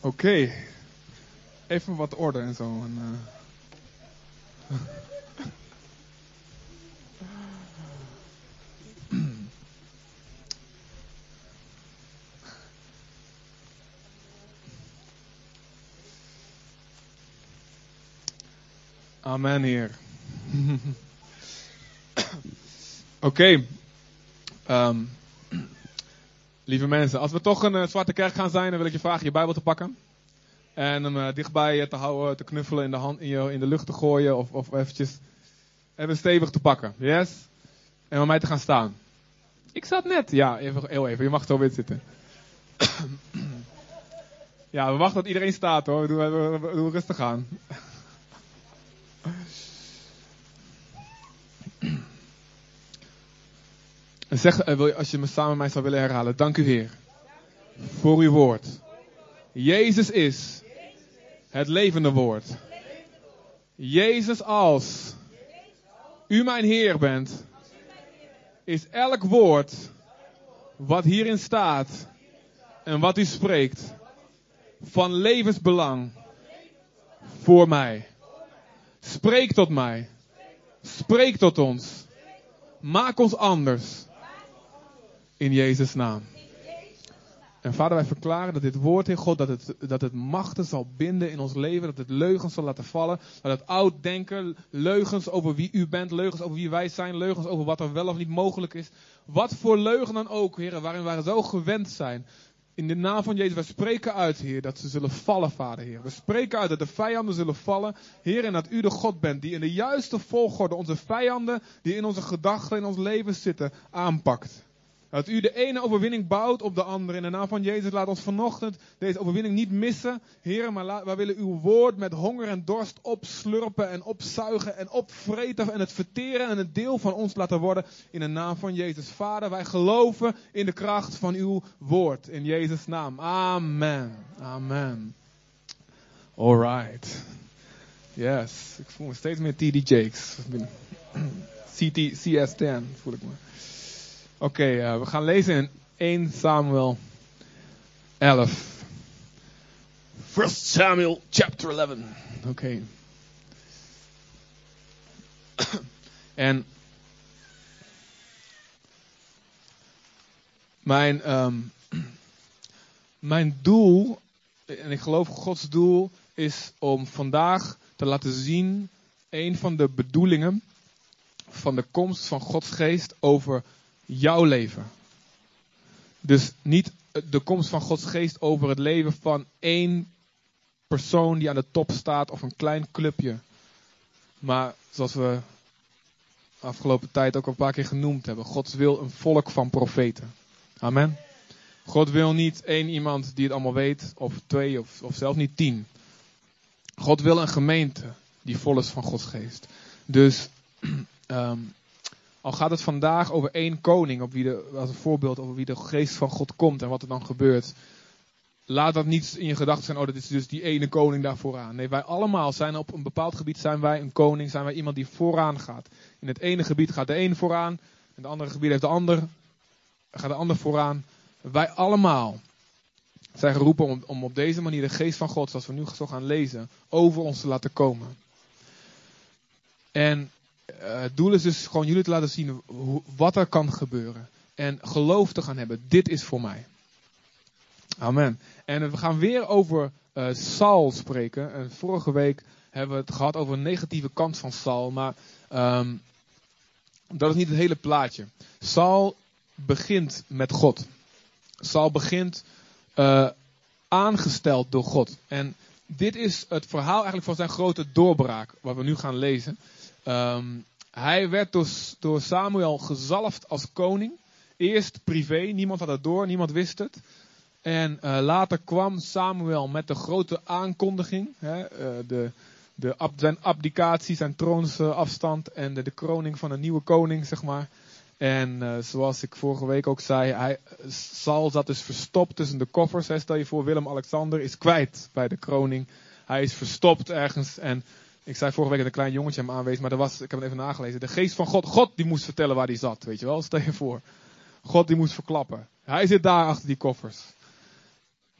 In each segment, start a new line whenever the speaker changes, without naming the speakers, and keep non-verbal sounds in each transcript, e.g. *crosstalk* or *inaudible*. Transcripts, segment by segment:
Oké. Even wat orde en zo. En, uh... *clears throat* Amen, Heer. *clears throat* Oké. Okay. Um, lieve mensen, als we toch een uh, zwarte kerk gaan zijn, dan wil ik je vragen je Bijbel te pakken. En hem uh, dichtbij je te houden, te knuffelen, in de, hand, in, je, in de lucht te gooien of, of eventjes even stevig te pakken. Yes? En met mij te gaan staan. Ik zat net. Ja, even, heel even. Je mag zo weer zitten. *clears throat* ja, we wachten tot iedereen staat hoor. We, we doen rustig aan. En zeg, als je me samen mij zou willen herhalen. Dank u Heer. Voor uw woord. Jezus is het levende woord. Jezus als u mijn Heer bent, is elk woord wat hierin staat en wat u spreekt van levensbelang voor mij. Spreek tot mij. Spreek tot ons. Maak ons anders. In Jezus' naam. En vader, wij verklaren dat dit woord, Heer God, dat het, dat het machten zal binden in ons leven. Dat het leugens zal laten vallen. Dat het oud denken, leugens over wie u bent, leugens over wie wij zijn, leugens over wat er wel of niet mogelijk is. Wat voor leugen dan ook, Heer, waarin wij zo gewend zijn. In de naam van Jezus, wij spreken uit, Heer, dat ze zullen vallen, Vader, Heer. We spreken uit dat de vijanden zullen vallen, Heer, en dat U de God bent die in de juiste volgorde onze vijanden, die in onze gedachten, in ons leven zitten, aanpakt. Dat u de ene overwinning bouwt op de andere. In de naam van Jezus laat ons vanochtend deze overwinning niet missen. Heer, maar wij willen uw woord met honger en dorst opslurpen en opzuigen en opvreten en het verteren en het deel van ons laten worden. In de naam van Jezus. Vader, wij geloven in de kracht van uw woord. In Jezus' naam. Amen. Amen. Alright. Yes. Ik voel me steeds meer TD Jakes. CT, *clears throat* CS10 voel ik me. Oké, okay, uh, we gaan lezen in 1 Samuel 11. 1 Samuel chapter 11. Oké. Okay. en mijn, um, mijn doel, en ik geloof Gods doel, is om vandaag te laten zien een van de bedoelingen van de komst van Gods geest over jouw leven. Dus niet de komst van Gods geest over het leven van één persoon die aan de top staat of een klein clubje. Maar zoals we afgelopen tijd ook een paar keer genoemd hebben. Gods wil een volk van profeten. Amen. God wil niet één iemand die het allemaal weet, of twee, of, of zelfs niet tien. God wil een gemeente die vol is van Gods geest. Dus um, *clears throat* Al gaat het vandaag over één koning, op wie de, als een voorbeeld over wie de geest van God komt en wat er dan gebeurt. Laat dat niet in je gedachten zijn, oh dat is dus die ene koning daar vooraan. Nee, wij allemaal zijn op een bepaald gebied, zijn wij een koning, zijn wij iemand die vooraan gaat. In het ene gebied gaat de een vooraan, in het andere gebied heeft de ander, gaat de ander vooraan. Wij allemaal zijn geroepen om, om op deze manier de geest van God, zoals we nu zo gaan lezen, over ons te laten komen. En uh, het doel is dus gewoon jullie te laten zien wat er kan gebeuren. En geloof te gaan hebben. Dit is voor mij. Amen. En we gaan weer over uh, Saul spreken. En vorige week hebben we het gehad over een negatieve kant van Saul. Maar um, dat is niet het hele plaatje. Saul begint met God. Saul begint aangesteld door God. En dit is het verhaal eigenlijk van zijn grote doorbraak, wat we nu gaan lezen. Um, hij werd door, Samuel gezalfd als koning. Eerst privé, niemand had het door, niemand wist het. En uh, later kwam Samuel met de grote aankondiging. Hè, uh, de, de zijn abdicatie, zijn troonsafstand en de, de, kroning van een nieuwe koning, zeg maar. En uh, zoals ik vorige week ook zei, hij, zat dus verstopt tussen de koffers. Hè. Stel je voor, Willem-Alexander is kwijt bij de kroning. Hij is verstopt ergens en ik zei vorige week dat een klein jongetje hem aanwees, maar er was, ik heb het even nagelezen. De geest van God, God die moest vertellen waar hij zat, weet je wel. Stel je voor. God die moest verklappen. Hij zit daar achter die koffers.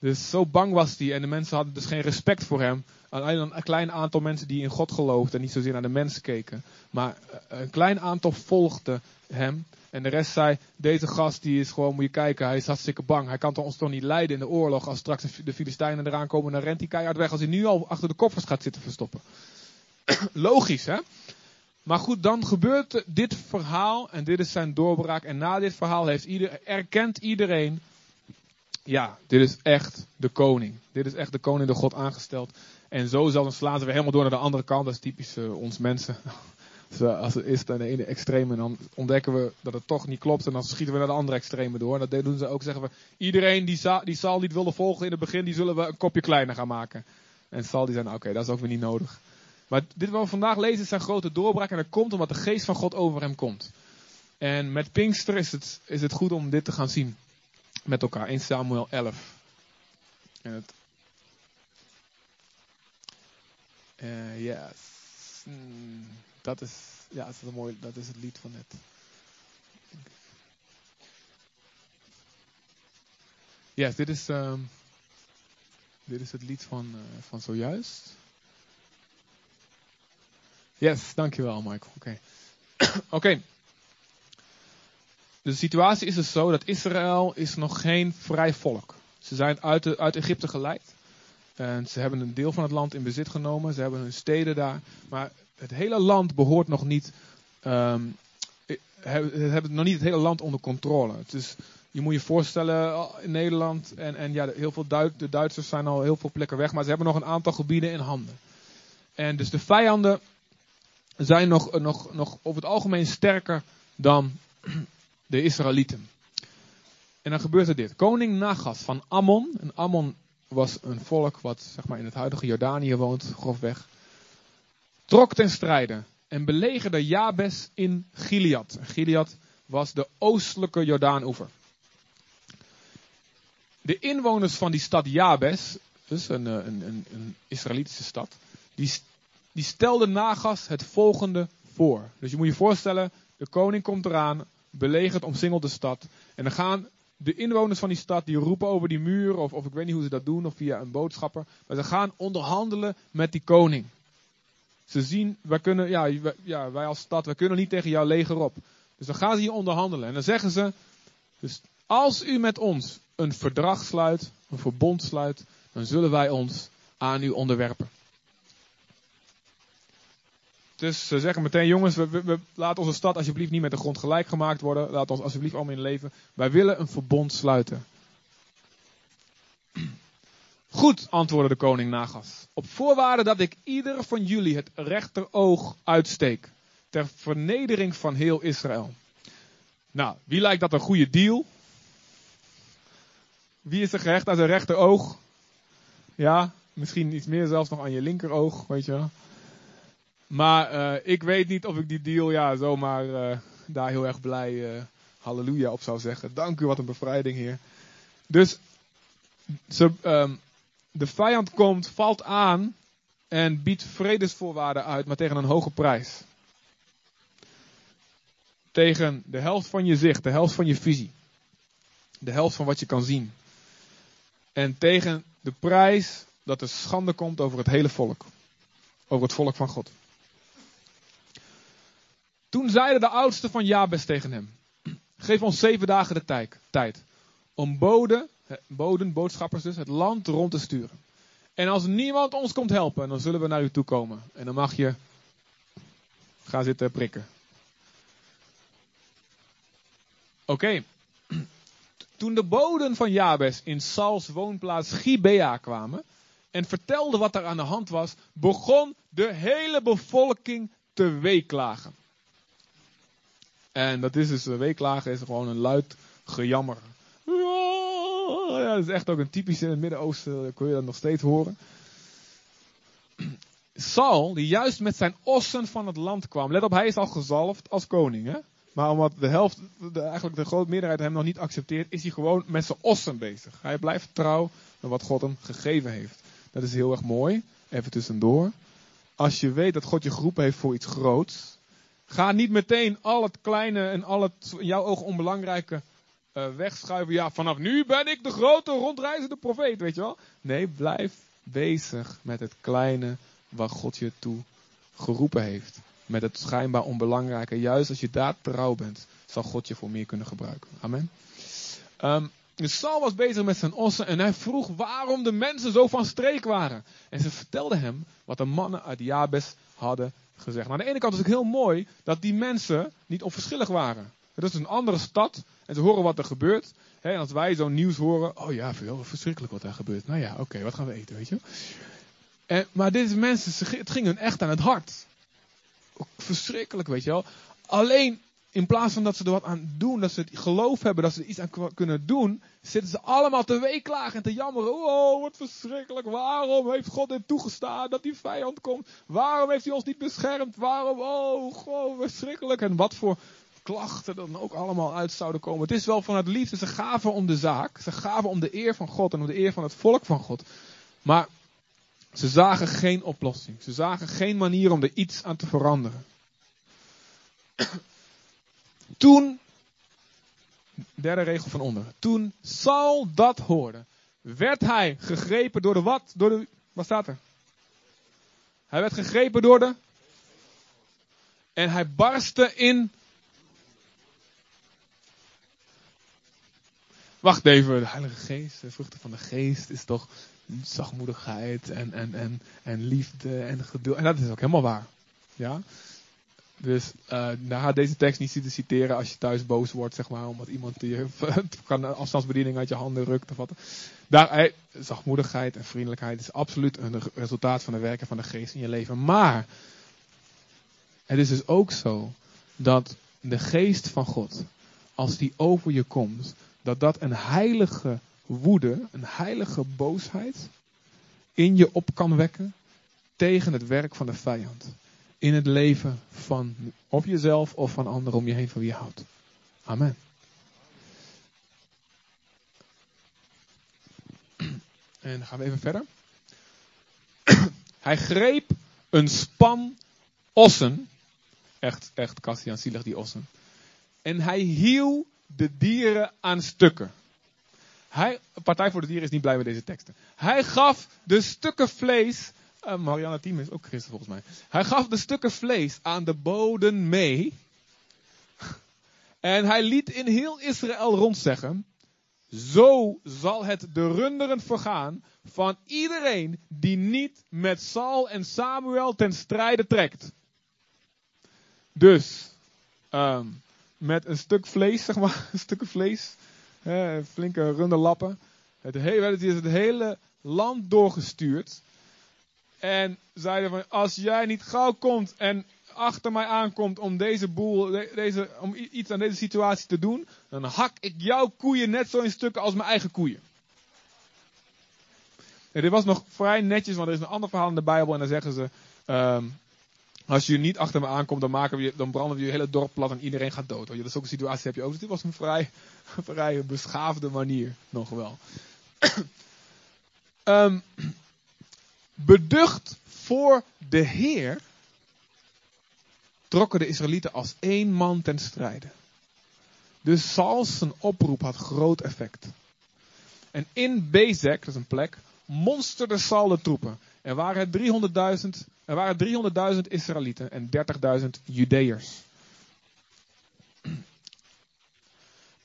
Dus zo bang was hij en de mensen hadden dus geen respect voor hem. Alleen een klein aantal mensen die in God geloofden en niet zozeer naar de mensen keken. Maar eh, een klein aantal volgde hem. En de rest zei, deze gast die is gewoon, moet je kijken, hij is hartstikke bang. Hij kan ons toch niet leiden in de oorlog. Als straks de Filistijnen eraan komen, dan rent hij keihard weg. Als hij nu al achter de koffers gaat zitten verstoppen. *coughs* Logisch, hè? Maar goed, dan gebeurt dit verhaal en dit is zijn doorbraak. En na dit verhaal heeft erkent iedereen, ja, dit is echt de koning. Dit is echt de koning door God aangesteld. En zo zal dan slaan ze weer helemaal door naar de andere kant. Dat is typisch uh, ons mensen. *laughs* als het is aan de ene extreme, dan ontdekken we dat het toch niet klopt. En dan schieten we naar de andere extreme door. En dat doen ze ook, zeggen we. Iedereen die, Sa die niet wilde volgen in het begin, die zullen we een kopje kleiner gaan maken. En Sal die zei, nou, oké, dat is ook weer niet nodig. Maar dit wat we vandaag lezen is zijn grote doorbraak. En dat komt omdat de geest van God over hem komt. En met Pinkster is het, is het goed om dit te gaan zien. Met elkaar. 1 Samuel 11. En het. Uh, yes. Mm, dat is, ja, dat is, een mooi, dat is het lied van net. Yes, dit is, um, dit is het lied van, uh, van zojuist. Yes, dankjewel Michael. Oké. *clears throat* Okay. De situatie is dus zo dat Israël is nog geen vrij volk. Ze zijn uit, uit Egypte geleid. En ze hebben een deel van het land in bezit genomen. Ze hebben hun steden daar. Maar het hele land behoort nog niet. Um, hebben nog niet het hele land onder controle. Dus je moet je voorstellen, oh, in Nederland en, en ja, heel veel de Duitsers zijn al heel veel plekken weg, maar ze hebben nog een aantal gebieden in handen. En dus de vijanden zijn nog, nog, nog over het algemeen sterker dan *clears throat* de Israëlieten. En dan gebeurt er dit. Koning Nagas van Ammon. En Ammon was een volk wat zeg maar, in het huidige Jordanië woont, grofweg. Trok ten strijde en belegerde Jabes in Gilead. Gilead was de oostelijke Jordaanoever. De inwoners van die stad Jabes, dus een, een, een, een Israëlitische stad, die, die stelden Nagas het volgende voor. Dus je moet je voorstellen, de koning komt eraan, belegert, omsingelt de stad. En dan gaan de inwoners van die stad, die roepen over die muur, of, of ik weet niet hoe ze dat doen, of via een boodschapper. Maar ze gaan onderhandelen met die koning. Ze zien, wij, kunnen, ja, ja, wij als stad, wij kunnen niet tegen jouw leger op. Dus dan gaan ze hier onderhandelen. En dan zeggen ze, dus als u met ons een verdrag sluit, een verbond sluit, dan zullen wij ons aan u onderwerpen. Dus ze zeggen meteen, jongens, we, laat onze stad alsjeblieft niet met de grond gelijk gemaakt worden. Laat ons alsjeblieft allemaal in leven. Wij willen een verbond sluiten. Goed, antwoordde de koning Nagas. Op voorwaarde dat ik ieder van jullie het rechteroog uitsteek. Ter vernedering van heel Israël. Nou, wie lijkt dat een goede deal? Wie is er gehecht aan zijn rechteroog? Ja, misschien iets meer zelfs nog aan je linkeroog, weet je wel. Maar uh, ik weet niet of ik die deal ja, zomaar uh, daar heel erg blij uh, halleluja op zou zeggen. Dank u, wat een bevrijding hier. Dus ze, um, de vijand komt, valt aan en biedt vredesvoorwaarden uit, maar tegen een hoge prijs. Tegen de helft van je zicht, de helft van je visie. De helft van wat je kan zien. En tegen de prijs dat er schande komt over het hele volk. Over het volk van God. Toen zeiden de oudsten van Jabes tegen hem: Geef ons zeven dagen de tijd om boden, boden, boodschappers dus, het land rond te sturen. En als niemand ons komt helpen, dan zullen we naar u toe komen. En dan mag je gaan zitten prikken. Oké. *clears throat* Toen de boden van Jabes in Sauls woonplaats Gibea kwamen en vertelden wat er aan de hand was, begon de hele bevolking te weeklagen. En dat is dus, weeklagen is gewoon een luid gejammer. Ja, dat is echt ook een typische in het Midden-Oosten, kun je dat nog steeds horen. Saul, die juist met zijn ossen van het land kwam. Let op, hij is al gezalfd als koning. Hè? Maar omdat de helft, eigenlijk de grote meerderheid hem nog niet accepteert, is hij gewoon met zijn ossen bezig. Hij blijft trouw aan wat God hem gegeven heeft. Dat is heel erg mooi. Even tussendoor. Als je weet dat God je geroepen heeft voor iets groots, Ga niet meteen al het kleine en al het in jouw ogen onbelangrijke eh, wegschuiven. Ja, vanaf nu ben ik de grote rondreizende profeet, weet je wel. Nee, blijf bezig met het kleine waar God je toe geroepen heeft. Met het schijnbaar onbelangrijke. Juist als je daar trouw bent, zal God je voor meer kunnen gebruiken. Amen. Dus Saul was bezig met zijn ossen en hij vroeg waarom de mensen zo van streek waren. En ze vertelden hem wat de mannen uit Jabes hadden gezegd. Nou, aan de ene kant is het heel mooi dat die mensen niet onverschillig waren. Het is een andere stad en ze horen wat er gebeurt. en als wij zo'n nieuws horen, oh ja, veel verschrikkelijk wat er gebeurt. Nou ja, oké, wat gaan we eten, weet je. En, maar deze mensen, het ging hun echt aan het hart. Verschrikkelijk, weet je wel. Alleen in plaats van dat ze er wat aan doen, dat ze het geloof hebben dat ze er iets aan kunnen doen, zitten ze allemaal te weeklagen en te jammeren. Oh, wat verschrikkelijk. Waarom heeft God dit toegestaan dat die vijand komt? Waarom heeft hij ons niet beschermd? Waarom? Oh, God, verschrikkelijk. En wat voor klachten dan ook allemaal uit zouden komen. Het is wel vanuit liefde. Ze gaven om de zaak. Ze gaven om de eer van God en om de eer van het volk van God. Maar ze zagen geen oplossing. Ze zagen geen manier om er iets aan te veranderen. Toen, derde regel van onder. Toen Saul dat hoorde, werd hij gegrepen door de wat? Door de, wat staat er? Hij werd gegrepen door de. En hij barstte in. Wacht even, de Heilige Geest, de vruchten van de Geest is toch zachtmoedigheid en, en, en, en liefde en geduld. En dat is ook helemaal waar. Ja? Dus uh, nou deze tekst niet zitten citeren als je thuis boos wordt, zeg maar, omdat iemand je *laughs* kan afstandsbediening uit je handen rukt of wat. Daar, zachtmoedigheid en vriendelijkheid is absoluut een resultaat van de werken van de geest in je leven. Maar het is dus ook zo dat de geest van God, als die over je komt, dat dat een heilige woede, een heilige boosheid in je op kan wekken tegen het werk van de vijand in het leven van of jezelf of van anderen om je heen van wie je houdt. Amen. En gaan we even verder. *clears throat* Hij greep een span ossen. Echt, echt, Kastian, zielig die ossen. En hij hiel de dieren aan stukken. Hij, Partij voor de Dieren is niet blij met deze teksten. Hij gaf de stukken vlees uh, Marianne Thiem is ook christen volgens mij. Hij gaf de stukken vlees aan de boden mee. En hij liet in heel Israël rondzeggen. Zo zal het de runderen vergaan van iedereen die niet met Saul en Samuel ten strijde trekt. Dus, um, met een stuk vlees, zeg maar, *laughs* een stukje vlees, hè, flinke runderlappen. Het hele, is het hele land doorgestuurd. En zeiden van, als jij niet gauw komt en achter mij aankomt om deze boel, deze, om iets aan deze situatie te doen, dan hak ik jouw koeien net zo in stukken als mijn eigen koeien. En dit was nog vrij netjes, want er is een ander verhaal in de Bijbel en dan zeggen ze, um, als je niet achter me aankomt, dan, maken we dan branden we je hele dorp plat en iedereen gaat dood. Dat is ook een situatie heb je ook. Dus dit was een vrij, *laughs* vrij beschaafde manier, nog wel. um, *clears throat* beducht voor de Heer, trokken de Israëlieten als één man ten strijde. Dus Sauls oproep had groot effect. En in Bezek, dat is een plek, monsterde Saul de troepen. Er waren 300.000 er waren 300.000 Israëlieten en 30.000 Judeërs.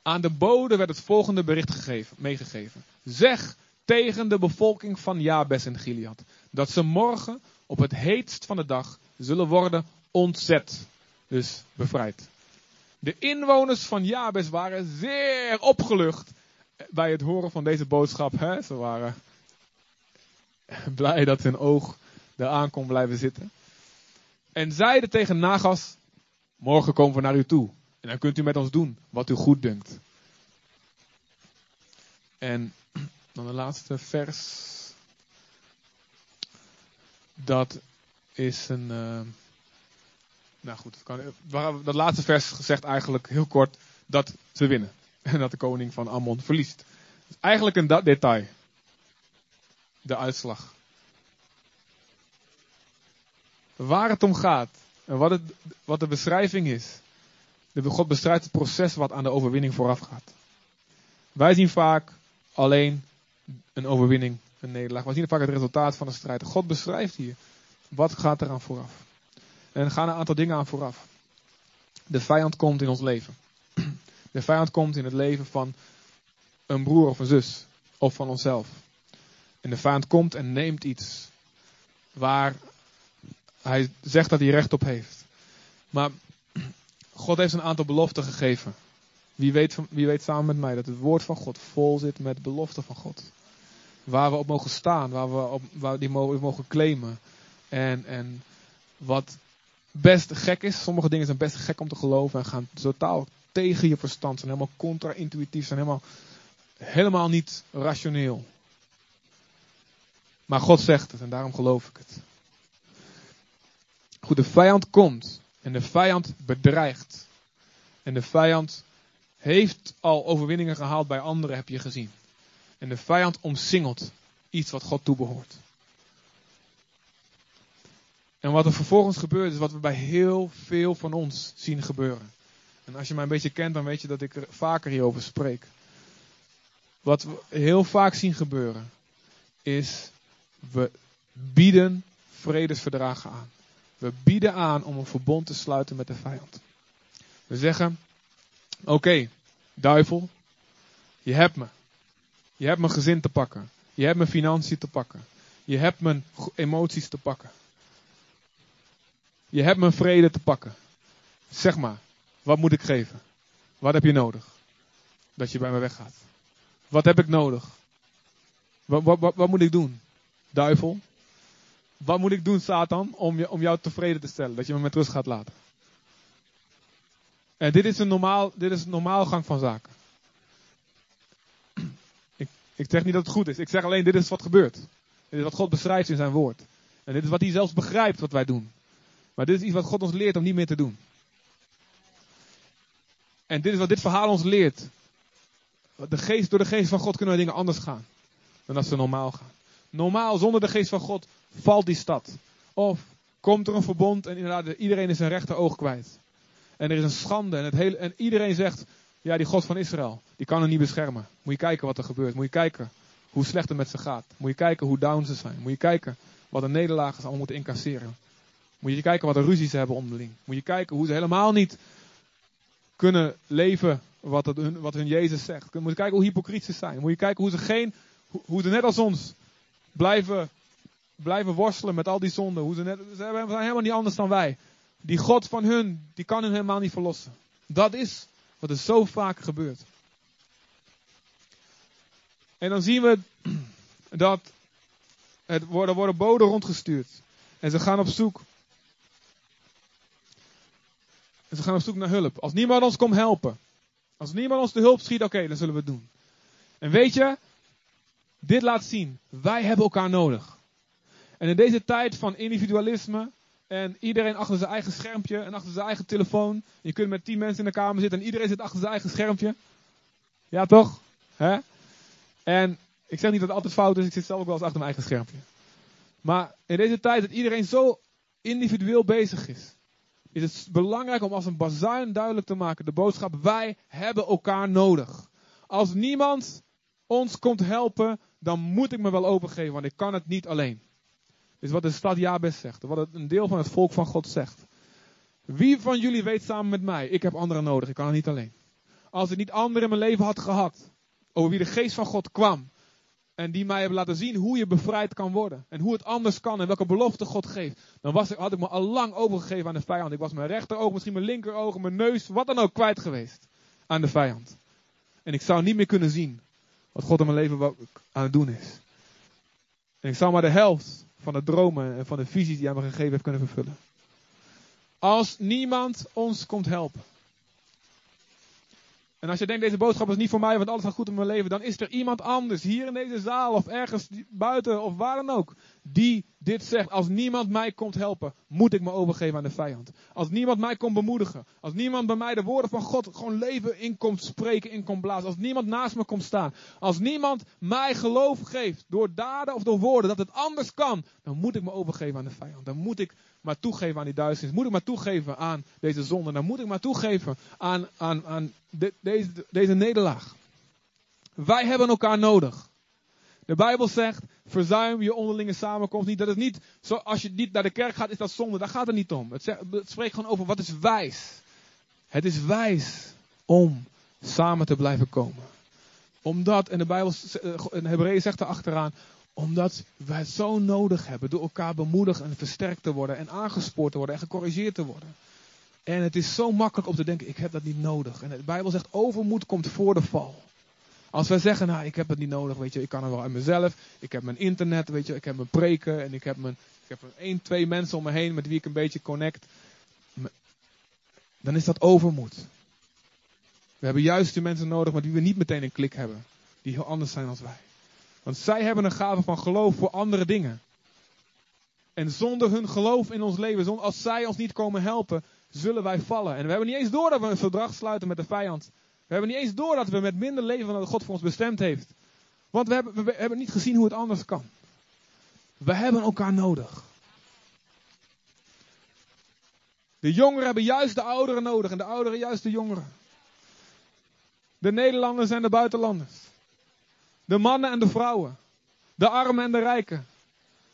Aan de bode werd het volgende bericht gegeven, meegegeven. Zeg tegen de bevolking van Jabes en Gilead dat ze morgen op het heetst van de dag zullen worden ontzet. Dus bevrijd. De inwoners van Jabes waren zeer opgelucht bij het horen van deze boodschap. Hè? Ze waren *laughs* blij dat hun oog eraan kon blijven zitten. En zeiden tegen Nagas, morgen komen we naar u toe. En dan kunt u met ons doen wat u goed dunkt. En *clears throat* dan de laatste vers. Dat is een. Uh, nou goed, kan, dat laatste vers zegt eigenlijk heel kort dat ze winnen. *laughs* En dat de koning van Ammon verliest. Dus eigenlijk een dat detail. De uitslag. Waar het om gaat. En wat, het, wat de beschrijving is. De God bestrijdt het proces wat aan de overwinning vooraf gaat. Wij zien vaak alleen een overwinning, een nederlaag. Wij zien vaak het resultaat van de strijd. God beschrijft hier wat gaat eraan vooraf. En er gaan een aantal dingen aan vooraf. De vijand komt in ons leven. De vijand komt in het leven van een broer of een zus. Of van onszelf. En de vijand komt en neemt iets. Waar hij zegt dat hij recht op heeft. Maar God heeft een aantal beloften gegeven. Wie weet, wie weet samen met mij dat het woord van God vol zit met beloften van God. Waar we op mogen staan, waar we op, waar die mogen, mogen claimen. En, en wat best gek is, sommige dingen zijn best gek om te geloven en gaan totaal tegen je verstand, zijn helemaal contra-intuïtief, zijn helemaal, helemaal niet rationeel. Maar God zegt het en daarom geloof ik het. Goed, de vijand komt en de vijand bedreigt. En de vijand heeft al overwinningen gehaald bij anderen, heb je gezien. En de vijand omsingelt iets wat God toebehoort. En wat er vervolgens gebeurt, is wat we bij heel veel van ons zien gebeuren. En als je mij een beetje kent, dan weet je dat ik er vaker hierover spreek. Wat we heel vaak zien gebeuren, is we bieden vredesverdragen aan. We bieden aan om een verbond te sluiten met de vijand. We zeggen: Oké, duivel, je hebt me. Je hebt mijn gezin te pakken. Je hebt mijn financiën te pakken. Je hebt mijn emoties te pakken. Je hebt mijn vrede te pakken. Zeg maar, wat moet ik geven? Wat heb je nodig? Dat je bij me weggaat. Wat heb ik nodig? Wat, wat, wat, moet ik doen? Duivel. Wat moet ik doen, Satan, om, je, om jou tevreden te stellen? Dat je me met rust gaat laten. En dit is een normaal, dit is een normaal gang van zaken. Ik, zeg niet dat het goed is. Ik zeg alleen, dit is wat gebeurt. Dit is wat God beschrijft in zijn woord. En dit is wat hij zelfs begrijpt wat wij doen. Maar dit is iets wat God ons leert om niet meer te doen. En dit is wat dit verhaal ons leert. De geest, door de geest van God kunnen we dingen anders gaan. Dan als ze normaal gaan. Normaal, zonder de geest van God, valt die stad. Of komt er een verbond en inderdaad iedereen is zijn rechteroog kwijt. En er is een schande en, het en iedereen zegt, ja die God van Israël, die kan er niet beschermen. Moet je kijken wat er gebeurt. Moet je kijken hoe slecht het met ze gaat. Moet je kijken hoe down ze zijn. Moet je kijken wat de nederlagers allemaal moeten incasseren. Moet je kijken wat de ruzies ze hebben onderling. Moet je kijken hoe ze helemaal niet kunnen leven wat, het, wat hun Jezus zegt. Moet je kijken hoe hypocriet ze zijn. Moet je kijken hoe ze geen, hoe ze net als ons blijven, blijven worstelen met al die zonden. Hoe ze, net, ze zijn helemaal niet anders dan wij. Die God van hun, die kan hun helemaal niet verlossen. Dat is wat er zo vaak gebeurt. En dan zien we *clears throat* dat er worden, worden boden rondgestuurd. En ze gaan op zoek En ze gaan op zoek naar hulp. Als niemand ons komt helpen. Als niemand ons de hulp schiet, oké, dan zullen we het doen. En weet je, dit laat zien, wij hebben elkaar nodig. En in deze tijd van individualisme en iedereen achter zijn eigen schermpje en achter zijn eigen telefoon. Je kunt met tien mensen in de kamer zitten en iedereen zit achter zijn eigen schermpje. Ja, toch? Hè? En ik zeg niet dat het altijd fout is, ik zit zelf ook wel eens achter mijn eigen schermpje. Maar in deze tijd dat iedereen zo individueel bezig is, is het belangrijk om als een bazuin duidelijk te maken. De boodschap, wij hebben elkaar nodig. Als niemand ons komt helpen, dan moet ik me wel overgeven, want ik kan het niet alleen. Is wat de stad Jabes zegt, wat een deel van het volk van God zegt. Wie van jullie weet samen met mij, ik heb anderen nodig, ik kan het niet alleen. Als ik niet anderen in mijn leven had gehad, over wie de geest van God kwam, en die mij hebben laten zien hoe je bevrijd kan worden. En hoe het anders kan en welke belofte God geeft. Dan was ik, had ik me al lang overgegeven aan de vijand. Ik was mijn rechteroog, misschien mijn linkeroog, mijn neus, wat dan ook kwijt geweest. Aan de vijand. En ik zou niet meer kunnen zien wat God in mijn leven aan het doen is. En ik zou maar de helft van de dromen en van de visies die hij me gegeven heeft kunnen vervullen. Als niemand ons komt helpen. En als je denkt, deze boodschap is niet voor mij, want alles gaat goed in mijn leven, dan is er iemand anders, hier in deze zaal of ergens buiten of waar dan ook, die dit zegt. Als niemand mij komt helpen, moet ik me overgeven aan de vijand. Als niemand mij komt bemoedigen, als niemand bij mij de woorden van God gewoon leven in komt spreken, in komt blazen, als niemand naast me komt staan, als niemand mij geloof geeft door daden of door woorden dat het anders kan, dan moet ik me overgeven aan de vijand. Dan moet ik maar toegeven aan die duisternis. Moet ik maar toegeven aan deze zonde. Dan moet ik maar toegeven aan, aan, aan deze, deze nederlaag. Wij hebben elkaar nodig. De Bijbel zegt, verzuim je onderlinge samenkomst niet. Dat is niet, zo, als je niet naar de kerk gaat, is dat zonde. Daar gaat het niet om. Het, spreekt gewoon over wat is wijs. Het is wijs om samen te blijven komen. Omdat, en de Bijbel, in Hebreeën zegt er achteraan, omdat wij het zo nodig hebben door elkaar bemoedigd en versterkt te worden en aangespoord te worden en gecorrigeerd te worden. En het is zo makkelijk om te denken, ik heb dat niet nodig. En de Bijbel zegt, overmoed komt voor de val. Als wij zeggen, nou, ik heb het niet nodig, weet je, ik kan er wel uit mezelf. Ik heb mijn internet, weet je, ik heb mijn preken en ik heb mijn, ik heb één, twee mensen om me heen met wie ik een beetje connect. Dan is dat overmoed. We hebben juist die mensen nodig met wie we niet meteen een klik hebben. Die heel anders zijn dan wij. Want zij hebben een gave van geloof voor andere dingen. En zonder hun geloof in ons leven, als zij ons niet komen helpen, zullen wij vallen. En we hebben niet eens door dat we een verdrag sluiten met de vijand. We hebben niet eens door dat we met minder leven dan dat God voor ons bestemd heeft. Want we hebben, we hebben niet gezien hoe het anders kan. We hebben elkaar nodig. De jongeren hebben juist de ouderen nodig en de ouderen juist de jongeren. De Nederlanders en de buitenlanders. De mannen en de vrouwen. De armen en de rijken.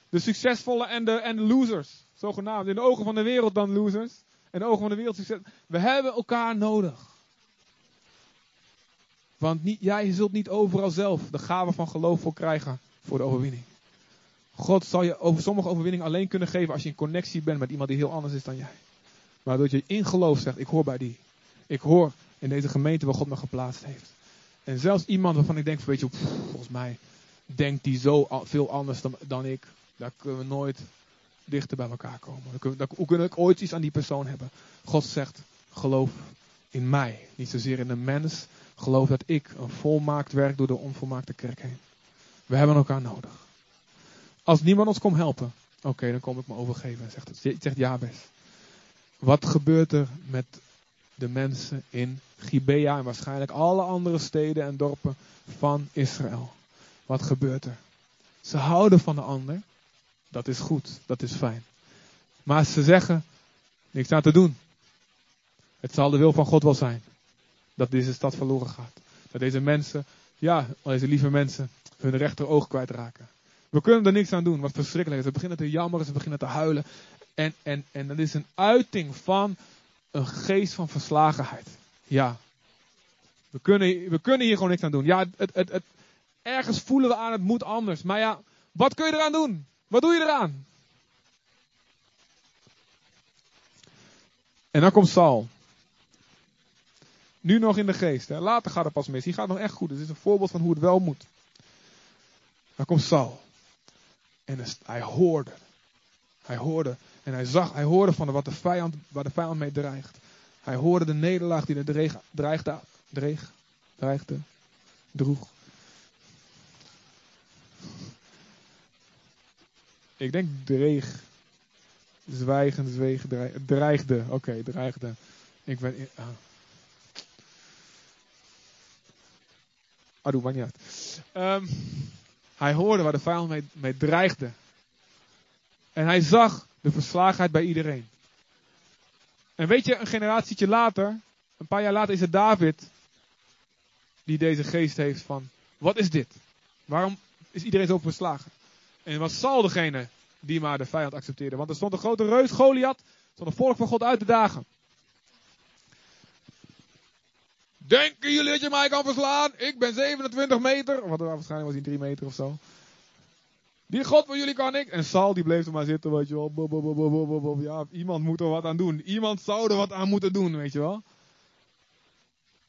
De succesvolle en de, en losers. Zogenaamd. In de ogen van de wereld dan losers. In de ogen van de wereld succes. We hebben elkaar nodig. Want niet, jij zult niet overal zelf de gave van geloof voor krijgen voor de overwinning. God zal je over sommige overwinningen alleen kunnen geven als je in connectie bent met iemand die heel anders is dan jij. Maar dat je in geloof zegt, ik hoor bij die. Ik hoor in deze gemeente waar God me geplaatst heeft. En zelfs iemand waarvan ik denk, weet je, volgens mij denkt die zo veel anders dan, dan ik. Daar kunnen we nooit dichter bij elkaar komen. Hoe kunnen we ooit iets aan die persoon hebben? God zegt, geloof in mij. Niet zozeer in een mens. Geloof dat ik een volmaakt werk door de onvolmaakte kerk heen. We hebben elkaar nodig. Als niemand ons komt helpen, oké, dan kom ik me overgeven. En zegt, het, zegt Jabes. Wat gebeurt er met de mensen in Gibea en waarschijnlijk alle andere steden en dorpen van Israël? Wat gebeurt er? Ze houden van de ander. Dat is goed, dat is fijn. Maar ze zeggen, niks aan te doen. Het zal de wil van God wel zijn. Dat deze stad verloren gaat. Dat deze mensen, ja, deze lieve mensen, hun rechteroog kwijtraken. We kunnen er niks aan doen, wat verschrikkelijk is. Ze beginnen te jammeren, ze beginnen te huilen. En, en, en dat is een uiting van een geest van verslagenheid. Ja. We kunnen, we kunnen hier gewoon niks aan doen. Ja, het, het, het, ergens voelen we aan, het moet anders. Maar ja, wat kun je eraan doen? Wat doe je eraan? En dan komt Saul. Nu nog in de geest. Hè. Later gaat het pas mis. Hier gaat nog echt goed. Het is een voorbeeld van hoe het wel moet. Dan komt Saul. En hij hoorde. Hij hoorde. En hij zag, hij hoorde van wat de vijand, waar de vijand mee dreigt. Hij hoorde de nederlaag die de dreig, dreigde, dreig, dreigde, droeg. Ik denk dreig. Zwijgen, zweeg, dreigde. Oké, dreigde. Ik ben. Ah. Ah, doe maar niet uit. Um, hij hoorde waar de vijand mee dreigde. En hij zag de verslagenheid bij iedereen. En weet je, een generatietje later, een paar jaar later is het David die deze geest heeft van, wat is dit? Waarom is iedereen zo verslagen? En was Saul degene die maar de vijand accepteerde. Want er stond een grote reus, Goliath, stond een volk van God uit te dagen. Denken jullie dat je mij kan verslaan? Ik ben 27 meter. Wat waarschijnlijk was hij 3 meter of zo. Die God van jullie kan ik. En Saul die bleef er maar zitten, weet je wel. Ja, iemand moet er wat aan doen. Iemand zou er wat aan moeten doen, weet je wel.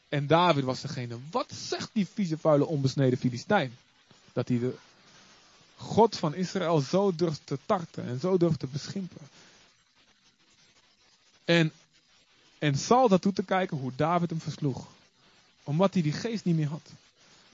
En David was degene. Wat zegt die vieze, vuile, onbesneden Filistijn? Dat hij de God van Israël zo durft te tarten en zo durft te beschimpen. En, en Saul daartoe te kijken hoe David hem versloeg omdat hij die geest niet meer had.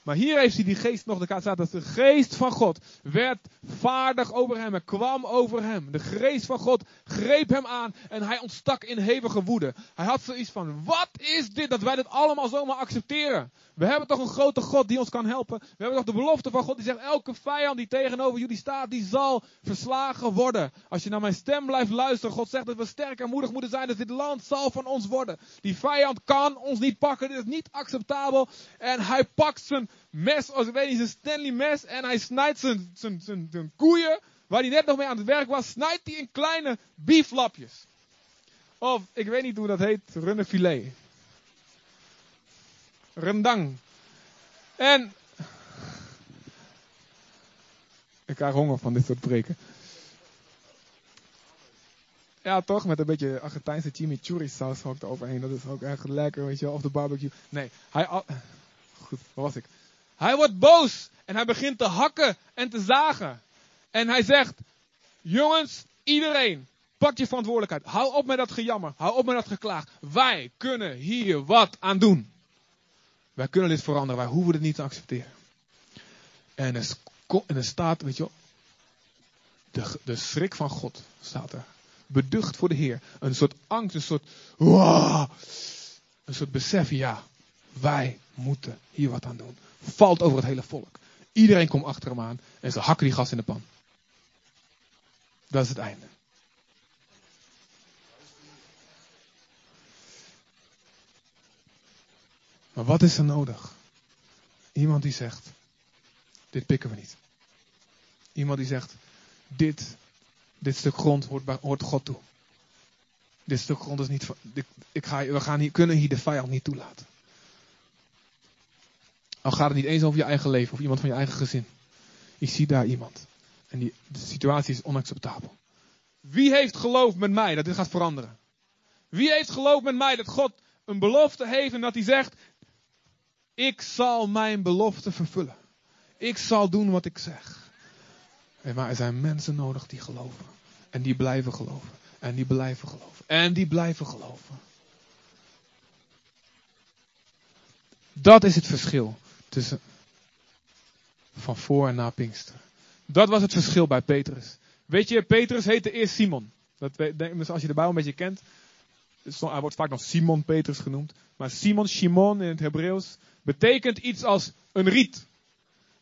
Maar hier heeft hij die geest nog. Kaart staat dat de geest van God werd vaardig over hem. Er kwam over hem. De geest van God greep hem aan en hij ontstak in hevige woede. Hij had zoiets van: wat is dit dat wij dit allemaal zomaar accepteren? We hebben toch een grote God die ons kan helpen. We hebben toch de belofte van God die zegt: elke vijand die tegenover jullie staat, die zal verslagen worden. Als je naar mijn stem blijft luisteren, God zegt dat we sterk en moedig moeten zijn. Dus dit land zal van ons worden. Die vijand kan ons niet pakken. Dit is niet acceptabel. En hij pakt zijn mes, als ik weet niet, zijn Stanley mes. En hij snijdt zijn, zijn, zijn, zijn koeien, waar hij net nog mee aan het werk was, snijdt hij in kleine bieflapjes. Of, ik weet niet hoe dat heet, runnefilet. Rendang. En, ik krijg honger van dit soort preken. Ja, toch? Met een beetje Argentijnse chimichurri saus ook eroverheen. Dat is ook echt lekker, weet je. Of de barbecue. Nee, hij... Goed, waar was ik? Hij wordt boos. En hij begint te hakken en te zagen. En hij zegt... Jongens, iedereen, pak je verantwoordelijkheid. Hou op met dat gejammer. Hou op met dat geklaag. Wij kunnen hier wat aan doen. Wij kunnen dit veranderen. Wij hoeven het niet te accepteren. En er, en staat, weet je wel... De, de schrik van God staat er beducht voor de Heer. Een soort angst, een soort, wow, een soort besef, ja, wij moeten hier wat aan doen. Valt over het hele volk. Iedereen komt achter hem aan en ze hakken die gas in de pan. Dat is het einde. Maar wat is er nodig? Iemand die zegt, dit pikken we niet. Iemand die zegt, dit dit stuk grond hoort, hoort God toe. Dit stuk grond is niet. Ik, ik ga, we gaan hier, kunnen hier de vijand niet toelaten. Al gaat het niet eens over je eigen leven of iemand van je eigen gezin. Ik zie daar iemand. En die, de situatie is onacceptabel. Wie heeft geloof met mij dat dit gaat veranderen? Wie heeft geloof met mij dat God een belofte heeft en dat hij zegt: Ik zal mijn belofte vervullen. Ik zal doen wat ik zeg. maar er zijn mensen nodig die geloven. En die blijven geloven. En die blijven geloven. En die blijven geloven. Dat is het verschil tussen van voor en na Pinkster. Dat was het verschil bij Petrus. Weet je, Petrus heette eerst Simon. Dat, als je de Bijbel een beetje kent, hij wordt vaak nog Simon Petrus genoemd. Maar Simon, Shimon in het Hebreeuws, betekent iets als een riet.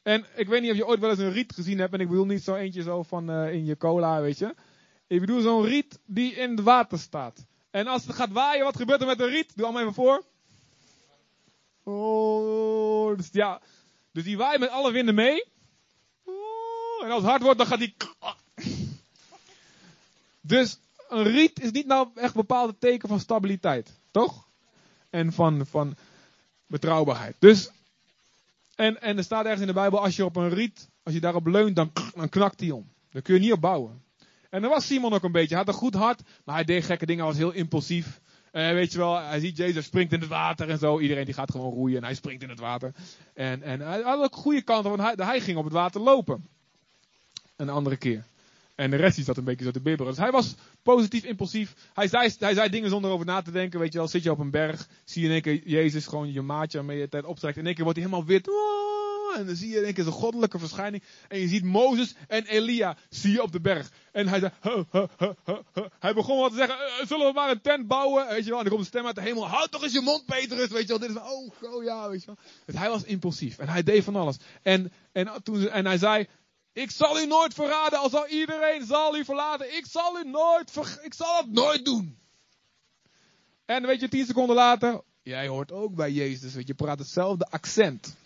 En ik weet niet of je ooit wel eens een riet gezien hebt. En ik bedoel niet zo eentje zo van uh, in je cola, weet je. Ik bedoel zo'n riet die in het water staat. En als het gaat waaien, wat gebeurt er met een riet? Doe allemaal even voor. Oh, ja, dus die waait met alle winden mee. En als het hard wordt, dan gaat die. Dus een riet is niet nou echt een bepaalde teken van stabiliteit, toch? En van, van betrouwbaarheid. Dus, en, en er staat ergens in de Bijbel, als je op een riet, als je daarop leunt, dan, dan knakt die om. Daar kun je niet op bouwen. En dan was Simon ook een beetje. Hij had een goed hart, maar hij deed gekke dingen. Hij was heel impulsief. Uh, weet je wel, hij ziet Jezus springt in het water en zo. Iedereen die gaat gewoon roeien en hij springt in het water. En, en hij had ook goede kanten, want hij, hij ging op het water lopen. Een andere keer. En de rest is dat een beetje zo te bibberen. Dus hij was positief impulsief. Hij zei, hij zei dingen zonder over na te denken. Weet je wel, zit je op een berg, zie je in één keer Jezus gewoon je maatje waarmee je tijd opstrekt. In één keer wordt hij helemaal wit. En dan zie je in één keer goddelijke verschijning. En je ziet Mozes en Elia zie je op de berg. En hij zei, hij begon wat te zeggen, eh, zullen we maar een tent bouwen? Weet je wel, en er komt een stem uit de hemel, houd toch eens je mond Petrus, weet je wel. Dit is, oh, oh ja, weet je wel. Dus hij was impulsief en hij deed van alles. En, en, toen, en hij zei, ik zal u nooit verraden, al iedereen zal u verlaten. Ik zal u nooit, ik zal het nooit doen. En weet je, tien seconden later, jij hoort ook bij Jezus, weet je, praat hetzelfde accent.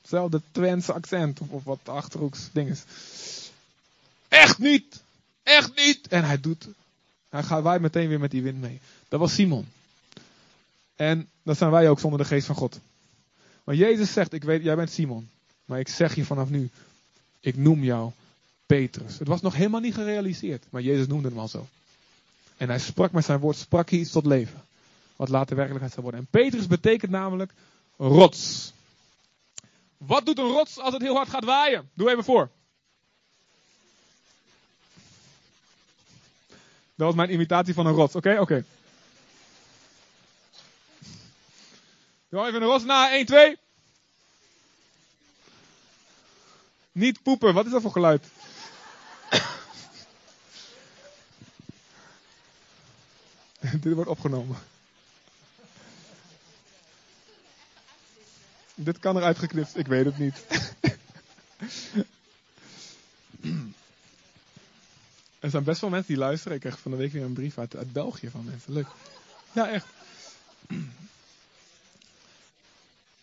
Hetzelfde Twentse accent, of, of wat achterhoeks ding is. Echt niet! Echt niet! En hij doet, hij gaat wij meteen weer met die wind mee. Dat was Simon. En dat zijn wij ook zonder de geest van God. Maar Jezus zegt, ik weet, jij bent Simon. Maar ik zeg je vanaf nu, ik noem jou Petrus. Het was nog helemaal niet gerealiseerd, maar Jezus noemde hem al zo. En hij sprak met zijn woord, sprak hij iets tot leven. Wat later werkelijkheid zou worden. En Petrus betekent namelijk rots. Wat doet een rots als het heel hard gaat waaien? Doe even voor. Dat was mijn imitatie van een rots. Oké, oké. Doe even een rots na. 1, 2. Niet poepen. Wat is dat voor geluid? *coughs* Dit wordt opgenomen. Dit kan eruit geknipt, ik weet het niet. er zijn best wel mensen die luisteren. Ik kreeg van de week weer een brief uit, uit België van mensen. Leuk. Ja, echt.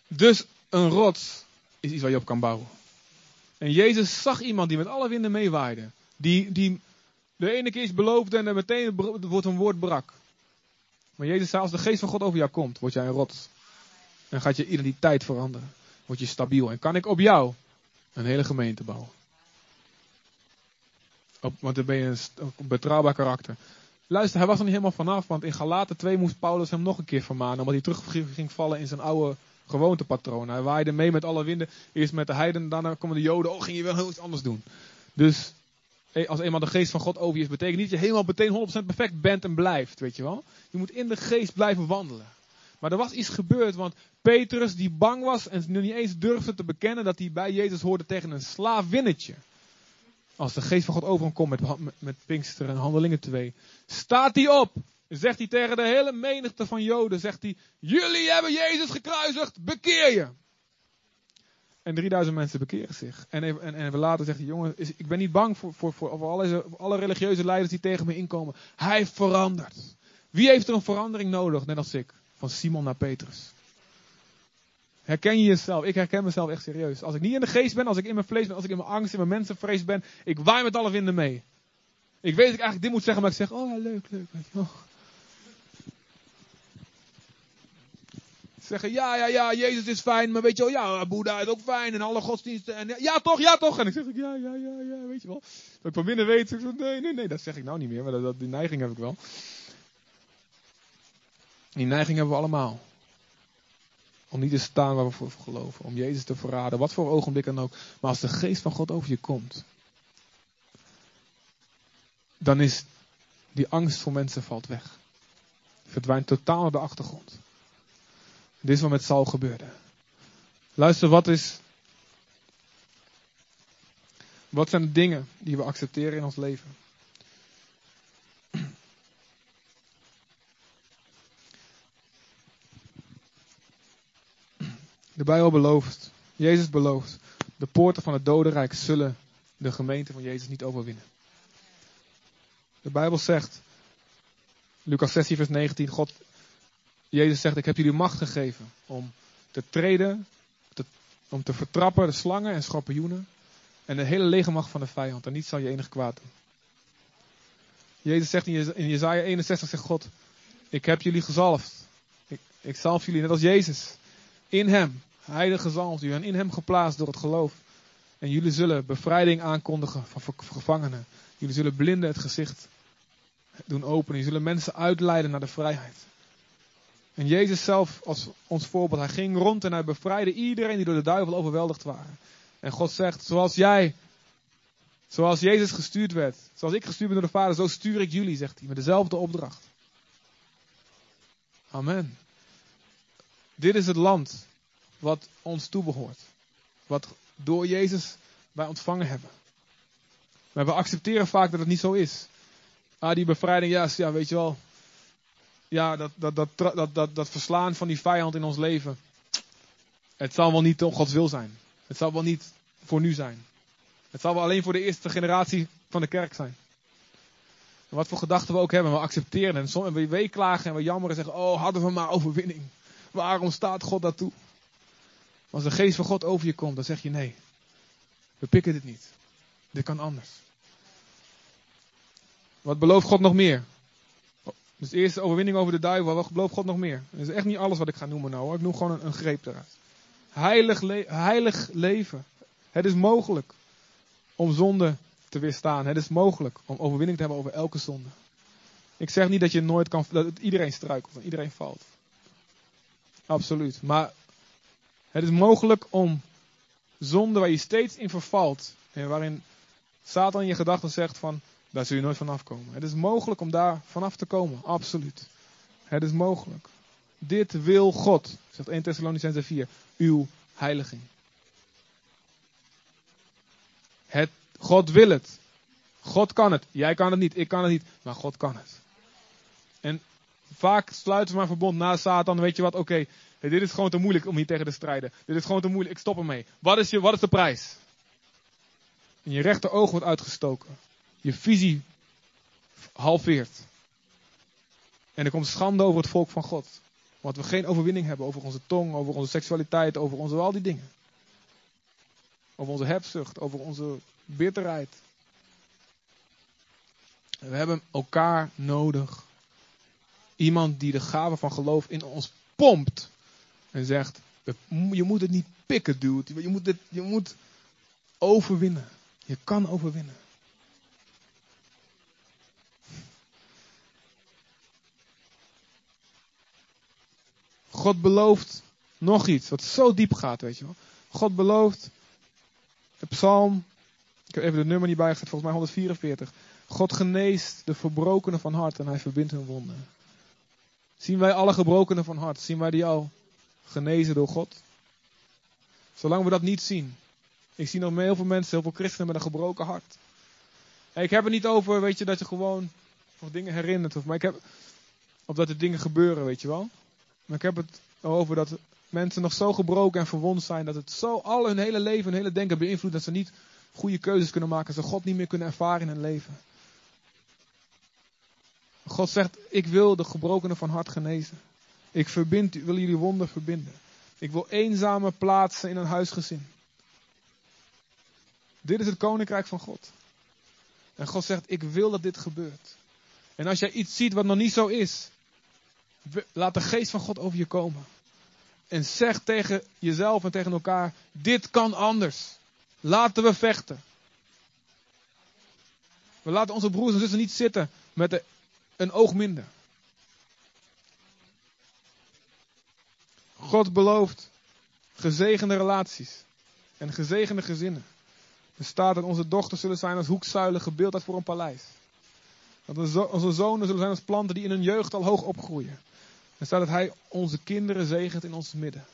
Dus een rots is iets waar je op kan bouwen. En Jezus zag iemand die met alle winden meewaaide. Die, die de ene keer iets beloofde en er meteen wordt een woord brak. Maar Jezus zei, als de geest van God over jou komt, word jij een rots. En gaat je identiteit veranderen. Word je stabiel. En kan ik op jou een hele gemeente bouwen. Op, want dan ben je een, betrouwbaar karakter. Luister, hij was er niet helemaal vanaf, want in Galaten 2 moest Paulus hem nog een keer vermanen, omdat hij terug ging vallen in zijn oude gewoontepatroon. Hij waaide mee met alle winden, eerst met de heiden, daarna komen de joden, oh ging je wel heel iets anders doen. Dus als eenmaal de geest van God over je is, betekent niet dat je helemaal meteen 100% perfect bent en blijft, weet je wel. Je moet in de geest blijven wandelen. Maar er was iets gebeurd, want Petrus die bang was en nu niet eens durfde te bekennen dat hij bij Jezus hoorde tegen een slavinnetje. Als de geest van God over hem komt met, met, met Pinkster en Handelingen 2. Staat hij op. Zegt hij tegen de hele menigte van Joden. Zegt hij. Jullie hebben Jezus gekruisigd. Bekeer je. En 3000 mensen bekeren zich. En even, en, even later zegt hij. Jongen, ik ben niet bang voor, voor, voor, voor alle, alle religieuze leiders die tegen me inkomen. Hij verandert. Wie heeft er een verandering nodig? Net als ik. Van Simon naar Petrus. Herken je jezelf? Ik herken mezelf echt serieus. Als ik niet in de geest ben, als ik in mijn vlees ben, als ik in mijn angst, in mijn mensenvrees ben, ik waai met alle winden mee. Ik weet dat ik eigenlijk dit moet zeggen, maar ik zeg, oh ja, leuk, leuk. Oh. Zeggen, ja, ja, ja, Jezus is fijn, maar weet je wel, ja, Boeddha is ook fijn en alle godsdiensten. En ja, toch, ja, toch. En ik zeg, ja, ja, ja, ja, weet je wel. Dat ik van binnen weet, ik, nee, nee, nee, dat zeg ik nou niet meer, maar dat, die neiging heb ik wel. Die neiging hebben we allemaal. Om niet te staan waar we voor geloven. Om Jezus te verraden. Wat voor ogenblik dan ook. Maar als de geest van God over je komt. Dan is die angst voor mensen valt weg. Verdwijnt totaal naar de achtergrond. Dit is wat met Saul gebeurde. Luister, wat is. Wat zijn de dingen die we accepteren in ons leven? De Bijbel belooft, Jezus belooft, de poorten van het dodenrijk zullen de gemeente van Jezus niet overwinnen. De Bijbel zegt, Lucas 16 vers 19, God, Jezus zegt, ik heb jullie macht gegeven om te treden, om te vertrappen de slangen en schorpioenen en de hele legermacht van de vijand en niets zal je enig kwaad doen. Jezus zegt in Jezaja 61, zegt God, ik heb jullie gezalfd. Ik, ik zalf jullie net als Jezus. In hem heilige zalmt u en in hem geplaatst door het geloof. En jullie zullen bevrijding aankondigen van gevangenen. Jullie zullen blinden het gezicht doen openen. Jullie zullen mensen uitleiden naar de vrijheid. En Jezus zelf als ons voorbeeld, hij ging rond en hij bevrijdde iedereen die door de duivel overweldigd waren. En God zegt, zoals jij, zoals Jezus gestuurd werd, zoals ik gestuurd ben door de Vader, zo stuur ik jullie, zegt hij, met dezelfde opdracht. Amen. Dit is het land wat ons toebehoort. Wat door Jezus wij ontvangen hebben. Maar we accepteren vaak dat het niet zo is. Ah, die bevrijding, ja, ja weet je wel. Ja, dat, dat, dat, dat, dat, verslaan van die vijand in ons leven. Het zal wel niet om Gods wil zijn. Het zal wel niet voor nu zijn. Het zal wel alleen voor de eerste generatie van de kerk zijn. En wat voor gedachten we ook hebben, we accepteren en, en we weeklagen en we jammeren en zeggen, oh hadden we maar overwinning. Waarom staat God dat toe? Als de geest van God over je komt, dan zeg je nee. We pikken dit niet. Dit kan anders. Wat belooft God nog meer? Dus de eerste overwinning over de duivel. Wat belooft God nog meer? Dat is echt niet alles wat ik ga noemen nou. Hoor. Ik noem gewoon een, greep eruit. Heilig, heilig leven. Het is mogelijk om zonde te weerstaan. Het is mogelijk om overwinning te hebben over elke zonde. Ik zeg niet dat je nooit kan, dat iedereen struikelt en iedereen valt. Absoluut. Maar het is mogelijk om zonde waar je steeds in vervalt en waarin Satan in je gedachten zegt van, daar zul je nooit vanaf komen. Het is mogelijk om daar vanaf te komen, absoluut. Het is mogelijk. Dit wil God, zegt 1 Thessalonicense 4, uw heiliging. Het, God wil het. God kan het. Jij kan het niet, ik kan het niet, maar God kan het. En vaak sluiten we maar verbond na Satan, weet je wat, oké, dit is gewoon te moeilijk om hier tegen te strijden. Dit is gewoon te moeilijk, ik stop ermee. Wat is, je, wat is de prijs? En je rechteroog wordt uitgestoken. Je visie halveert. En er komt schande over het volk van God. Want we geen overwinning hebben over onze tong, over onze seksualiteit, over onze, al die dingen. over onze hebzucht, over onze bitterheid. We hebben elkaar nodig. Iemand die de gave van geloof in ons pompt en zegt: Je moet het niet pikken, dude. Je moet, het, je moet overwinnen. Je kan overwinnen. God belooft nog iets wat zo diep gaat, weet je wel. God belooft, psalm, ik heb even de nummer niet bijgezet, volgens mij 144. God geneest de verbrokenen van hart en hij verbindt hun wonden. Zien wij alle gebrokenen van hart, zien wij die al genezen door God? Zolang we dat niet zien. Ik zie nog heel veel mensen, heel veel christenen met een gebroken hart. ik heb het niet over, weet je, dat je gewoon nog dingen herinnert. Of, maar ik heb, of dat er dingen gebeuren, weet je wel. Maar ik heb het over dat mensen nog zo gebroken en verwond zijn. Dat het zo al hun hele leven, hun hele denken beïnvloedt. Dat ze niet goede keuzes kunnen maken. Dat ze God niet meer kunnen ervaren in hun leven. God zegt, ik wil de gebrokenen van hart genezen. Ik verbind, wil jullie wonden verbinden. Ik wil eenzame plaatsen in een huisgezin. Dit is het koninkrijk van God. En God zegt, ik wil dat dit gebeurt. En als jij iets ziet wat nog niet zo is, laat de geest van God over je komen. En zeg tegen jezelf en tegen elkaar, dit kan anders. Laten we vechten. We laten onze broers en zussen niet zitten met een oog minder. God belooft gezegende relaties en gezegende gezinnen. Er staat dat onze dochters zullen zijn als hoekzuilen gebeeld voor een paleis. Dat onze zonen zullen zijn als planten die in hun jeugd al hoog opgroeien. Er staat dat hij onze kinderen zegent in ons midden.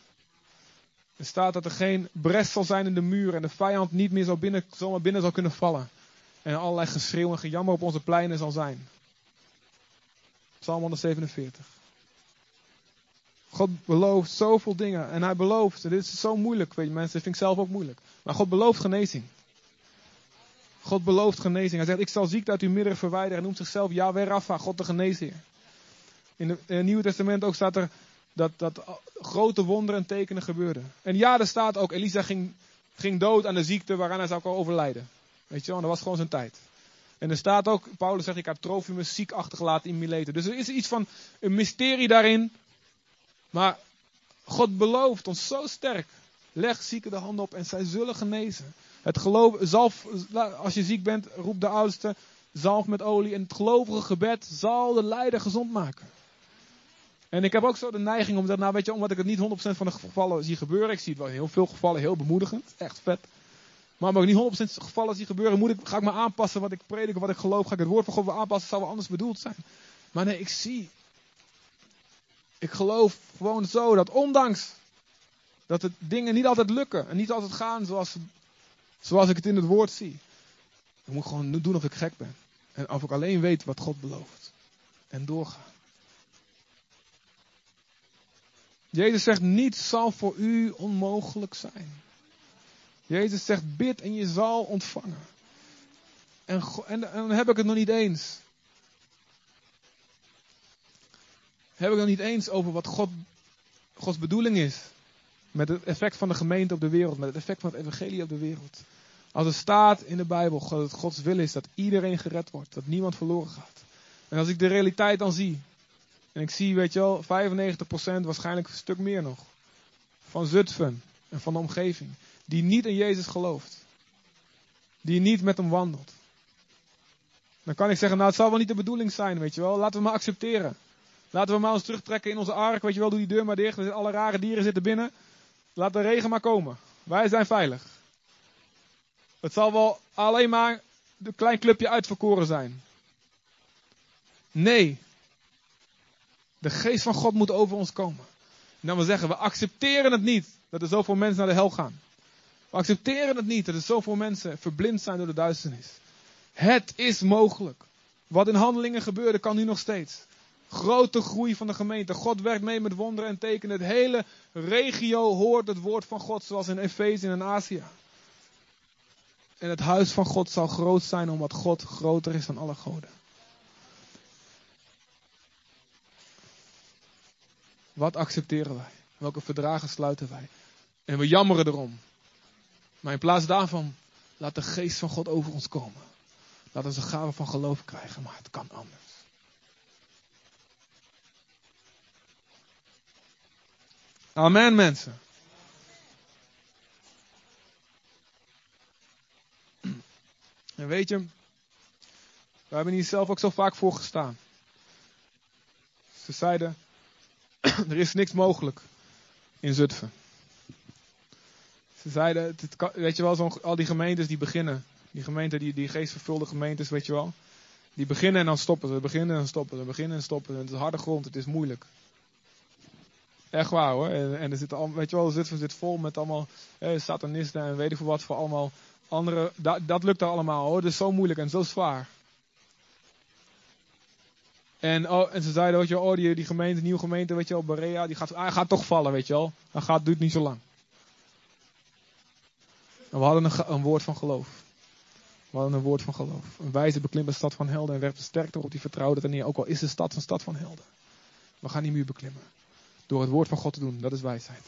Er staat dat er geen bres zal zijn in de muur en de vijand niet meer zal binnen, zomaar binnen zal kunnen vallen. En allerlei geschreeuw en gejammer op onze pleinen zal zijn. Psalm 147. God belooft zoveel dingen. En hij belooft, dit is zo moeilijk, weet je mensen, dat vind ik zelf ook moeilijk. Maar God belooft genezing. God belooft genezing. Hij zegt, ik zal ziekte uit uw midden verwijderen. En noemt zichzelf Yahweh Rapha, God de geneesheer. In, het Nieuwe Testament ook staat er dat, dat grote wonderen en tekenen gebeurden. En ja, er staat ook, Elisa ging, ging dood aan de ziekte waaraan hij zou overlijden. Weet je wel, dat was gewoon zijn tijd. En er staat ook, Paulus zegt, ik heb Trofimus ziek achtergelaten in Mileten. Dus er is iets van een mysterie daarin. Maar God belooft ons zo sterk. Leg zieken de handen op en zij zullen genezen. Het geloof, zalf, als je ziek bent, roep de oudste, zalf met olie. En het gelovige gebed zal de leider gezond maken. En ik heb ook zo de neiging om dat, nou weet je, omdat ik het niet 100% van de gevallen zie gebeuren. Ik zie het wel heel veel gevallen heel bemoedigend. Echt vet. Maar omdat ik niet 100% gevallen zie gebeuren, moet ik, ga ik me aanpassen wat ik predik, wat ik geloof. Ga ik het woord van God weer aanpassen, zou wel anders bedoeld zijn. Maar nee, ik zie. Ik geloof gewoon zo dat ondanks dat het dingen niet altijd lukken en niet altijd gaan zoals, zoals ik het in het woord zie. Ik moet gewoon doen of ik gek ben. En of ik alleen weet wat God belooft. En doorgaan. Jezus zegt, niets zal voor u onmogelijk zijn. Jezus zegt, bid en je zal ontvangen. En, en, dan heb ik het nog niet eens. Heb ik nog niet eens over wat God, Gods bedoeling is. Met het effect van de gemeente op de wereld. Met het effect van het evangelie op de wereld. Als er staat in de Bijbel dat het Gods wil is dat iedereen gered wordt. Dat niemand verloren gaat. En als ik de realiteit dan zie. En ik zie, weet je wel, 95% waarschijnlijk een stuk meer nog. Van Zutphen en van de omgeving. Die niet in Jezus gelooft. Die niet met hem wandelt. Dan kan ik zeggen, nou het zal wel niet de bedoeling zijn, weet je wel. Laten we maar accepteren. Laten we maar ons terugtrekken in onze ark, weet je wel. Doe die deur maar dicht. Alle rare dieren zitten binnen. Laat de regen maar komen. Wij zijn veilig. Het zal wel alleen maar een klein clubje uitverkoren zijn. Nee, de geest van God moet over ons komen. En dan wil zeggen, we accepteren het niet dat er zoveel mensen naar de hel gaan. We accepteren het niet dat er zoveel mensen verblind zijn door de duisternis. Het is mogelijk. Wat in handelingen gebeurde, kan nu nog steeds. Grote groei van de gemeente. God werkt mee met wonderen en tekenen. Het hele regio hoort het woord van God, zoals in Efeze en in Azië. En het huis van God zal groot zijn, omdat God groter is dan alle goden. Wat accepteren wij? Welke verdragen sluiten wij? En we jammeren erom. Maar in plaats daarvan, laat de geest van God over ons komen. Laat ons een gave van geloof krijgen, maar het kan anders. Amen, mensen. En weet je, we hebben hier zelf ook zo vaak voor gestaan. Ze zeiden, *clears throat* er is niks mogelijk in Zutphen. Ze zeiden, weet je wel, zo, al die gemeentes die beginnen. Die gemeenten, die, die geestvervulde gemeentes, weet je wel. Die beginnen en dan stoppen ze, beginnen en stoppen ze, beginnen en stoppen ze. Het is harde grond, het is moeilijk. Echt waar hoor. En, en er zit al, weet je wel, Zutphen zit vol met allemaal satanisten en weet ik veel wat voor allemaal andere. Dat, dat lukt er allemaal hoor. Het is zo moeilijk en zo zwaar. En, oh, en ze zeiden, weet je oh, die, gemeente, nieuwe gemeente, weet je wel, Berea, die gaat, gaat toch vallen, weet je wel. Hij gaat, duurt niet zo lang. En we hadden een, een, woord van geloof. We hadden een woord van geloof. Een wijze beklimt de stad van helden en werd sterk op die vertrouwde er neer. Ook al is de stad een stad van helden. We gaan die muur beklimmen. Door het woord van God te doen, dat is wijsheid.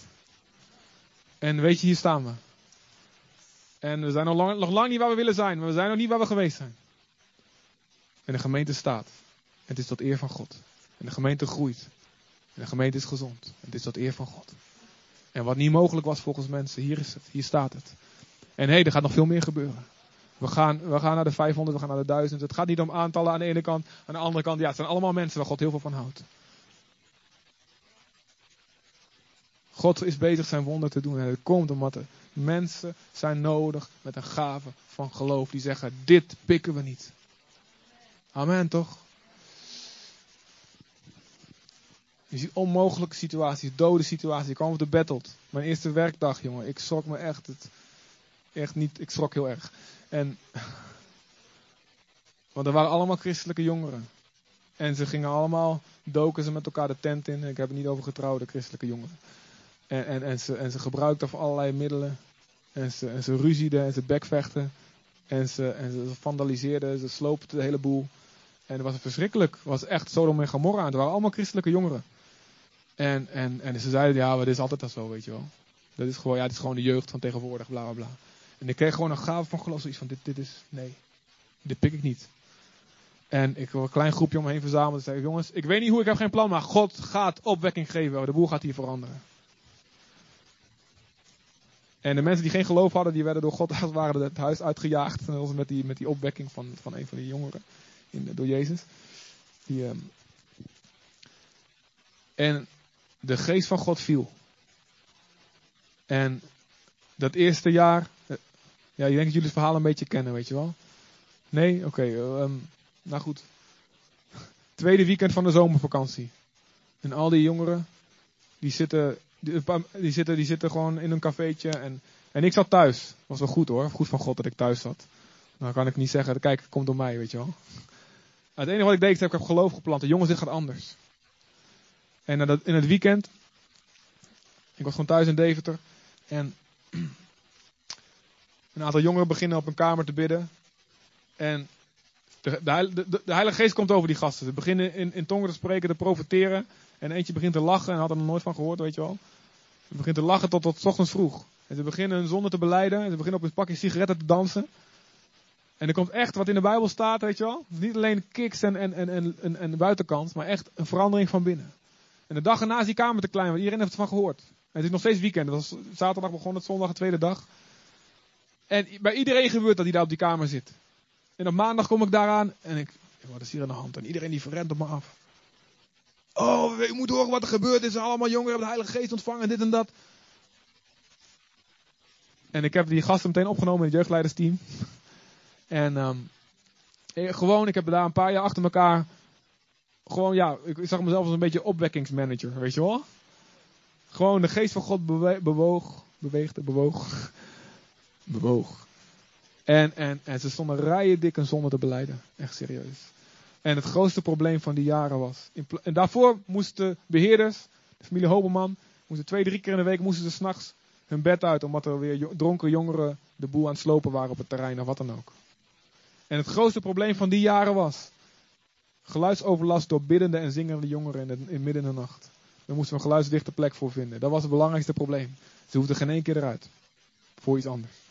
En weet je, hier staan we. En we zijn nog lang, nog lang niet waar we willen zijn, maar we zijn nog niet waar we geweest zijn. En de gemeente staat. Het is tot eer van God. En de gemeente groeit. En de gemeente is gezond. Het is tot eer van God. En wat niet mogelijk was volgens mensen, hier is het. Hier staat het. En hé, hey, er gaat nog veel meer gebeuren. We gaan, we gaan naar de 500, we gaan naar de 1000. Het gaat niet om aantallen aan de ene kant. Aan de andere kant, ja, het zijn allemaal mensen waar God heel veel van houdt. God is bezig zijn wonder te doen. En het komt omdat er mensen zijn nodig met een gave van geloof. Die zeggen, dit pikken we niet. Amen, toch? Je ziet onmogelijke situaties, dode situaties. Ik kwam op de battle. Mijn eerste werkdag, jongen. Ik schrok me echt. Het, echt niet, ik schrok heel erg. En, want er waren allemaal christelijke jongeren. En ze gingen allemaal, doken ze met elkaar de tent in. Ik heb het niet over getrouwde christelijke jongeren. En, en, en, ze, en ze allerlei middelen. En ze, en ze ruzieden en ze bekvechten. En ze, en ze vandaliseerden, ze sloopten de hele boel. En het was verschrikkelijk. Het was echt Sodom en Gomorra. Het waren allemaal christelijke jongeren. En, en, en ze zeiden, ja, maar is altijd al zo, weet je wel. Dat is gewoon, ja, dit is gewoon de jeugd van tegenwoordig, bla bla bla. En ik kreeg gewoon een gave van geloof, zoiets van, dit, dit is, nee, dit pik ik niet. En ik wil een klein groepje omheen verzamelen en zei, jongens, ik weet niet hoe, ik heb geen plan, maar God gaat opwekking geven. De boel gaat hier veranderen. En de mensen die geen geloof hadden, die werden door God als waren het huis uitgejaagd. Met die, met die opwekking van, van een van die jongeren in, door Jezus. Die, um... En de geest van God viel. En dat eerste jaar, eh, ja, ik denk dat jullie het verhaal een beetje kennen, weet je wel. Nee? Oké, okay, ehm, nou goed. Tweede weekend van de zomervakantie. En al die jongeren, die zitten, die, zitten, die zitten gewoon in een cafeetje. En, en ik zat thuis. Was wel goed hoor, goed van God dat ik thuis zat. Nou kan ik niet zeggen, kijk, het komt door mij, weet je wel. Het enige wat ik deed, is dat ik heb geloof geplant. Jongens, dit gaat anders. En in het weekend, ik was gewoon thuis in Deventer. En *clears throat* een aantal jongeren beginnen op een kamer te bidden. En de, de, de, de, Heilige Geest komt over die gasten. Ze beginnen in, in tongen te spreken, te profiteren. En eentje begint te lachen en had er nog nooit van gehoord, weet je wel. Ze begint te lachen tot, tot ochtends vroeg. En ze beginnen hun zonde te beleiden. En ze beginnen op een pakje sigaretten te dansen. En er komt echt wat in de Bijbel staat, weet je wel. Niet alleen kicks en, en, en, en, en buitenkant, maar echt een verandering van binnen. En de dag erna is die kamer te klein, want iedereen heeft ervan gehoord. Het is nog steeds weekend. Was zaterdag begon het, zondag de tweede dag. En bij iedereen gebeurt dat hij daar op die kamer zit. En op maandag kom ik daaraan en ik, wat is hier aan de hand? En iedereen die verrent op me af. Oh, je moet horen wat er gebeurd is. Allemaal jongeren hebben de Heilige Geest ontvangen, dit en dat. En ik heb die gasten meteen opgenomen in het jeugdleidersteam. En um, gewoon, ik heb daar een paar jaar achter elkaar. Gewoon, ja, ik zag mezelf als een beetje opwekkingsmanager, weet je wel? Gewoon de geest van God bewoog, beweegde, bewoog, bewoog. En, en, en ze stonden rijen dik en zonder te beleiden. Echt serieus. En het grootste probleem van die jaren was. En daarvoor moesten beheerders, de familie Hobeman, moesten twee, drie keer in de week moesten ze s'nachts hun bed uit. Omdat er weer dronken jongeren de boel aan het slopen waren op het terrein of wat dan ook. En het grootste probleem van die jaren was geluidsoverlast door biddende en zingende jongeren in, in midden in de nacht. Daar moesten we een geluidsdichte plek voor vinden. Dat was het belangrijkste probleem. Ze hoefden geen één keer eruit. Voor iets anders.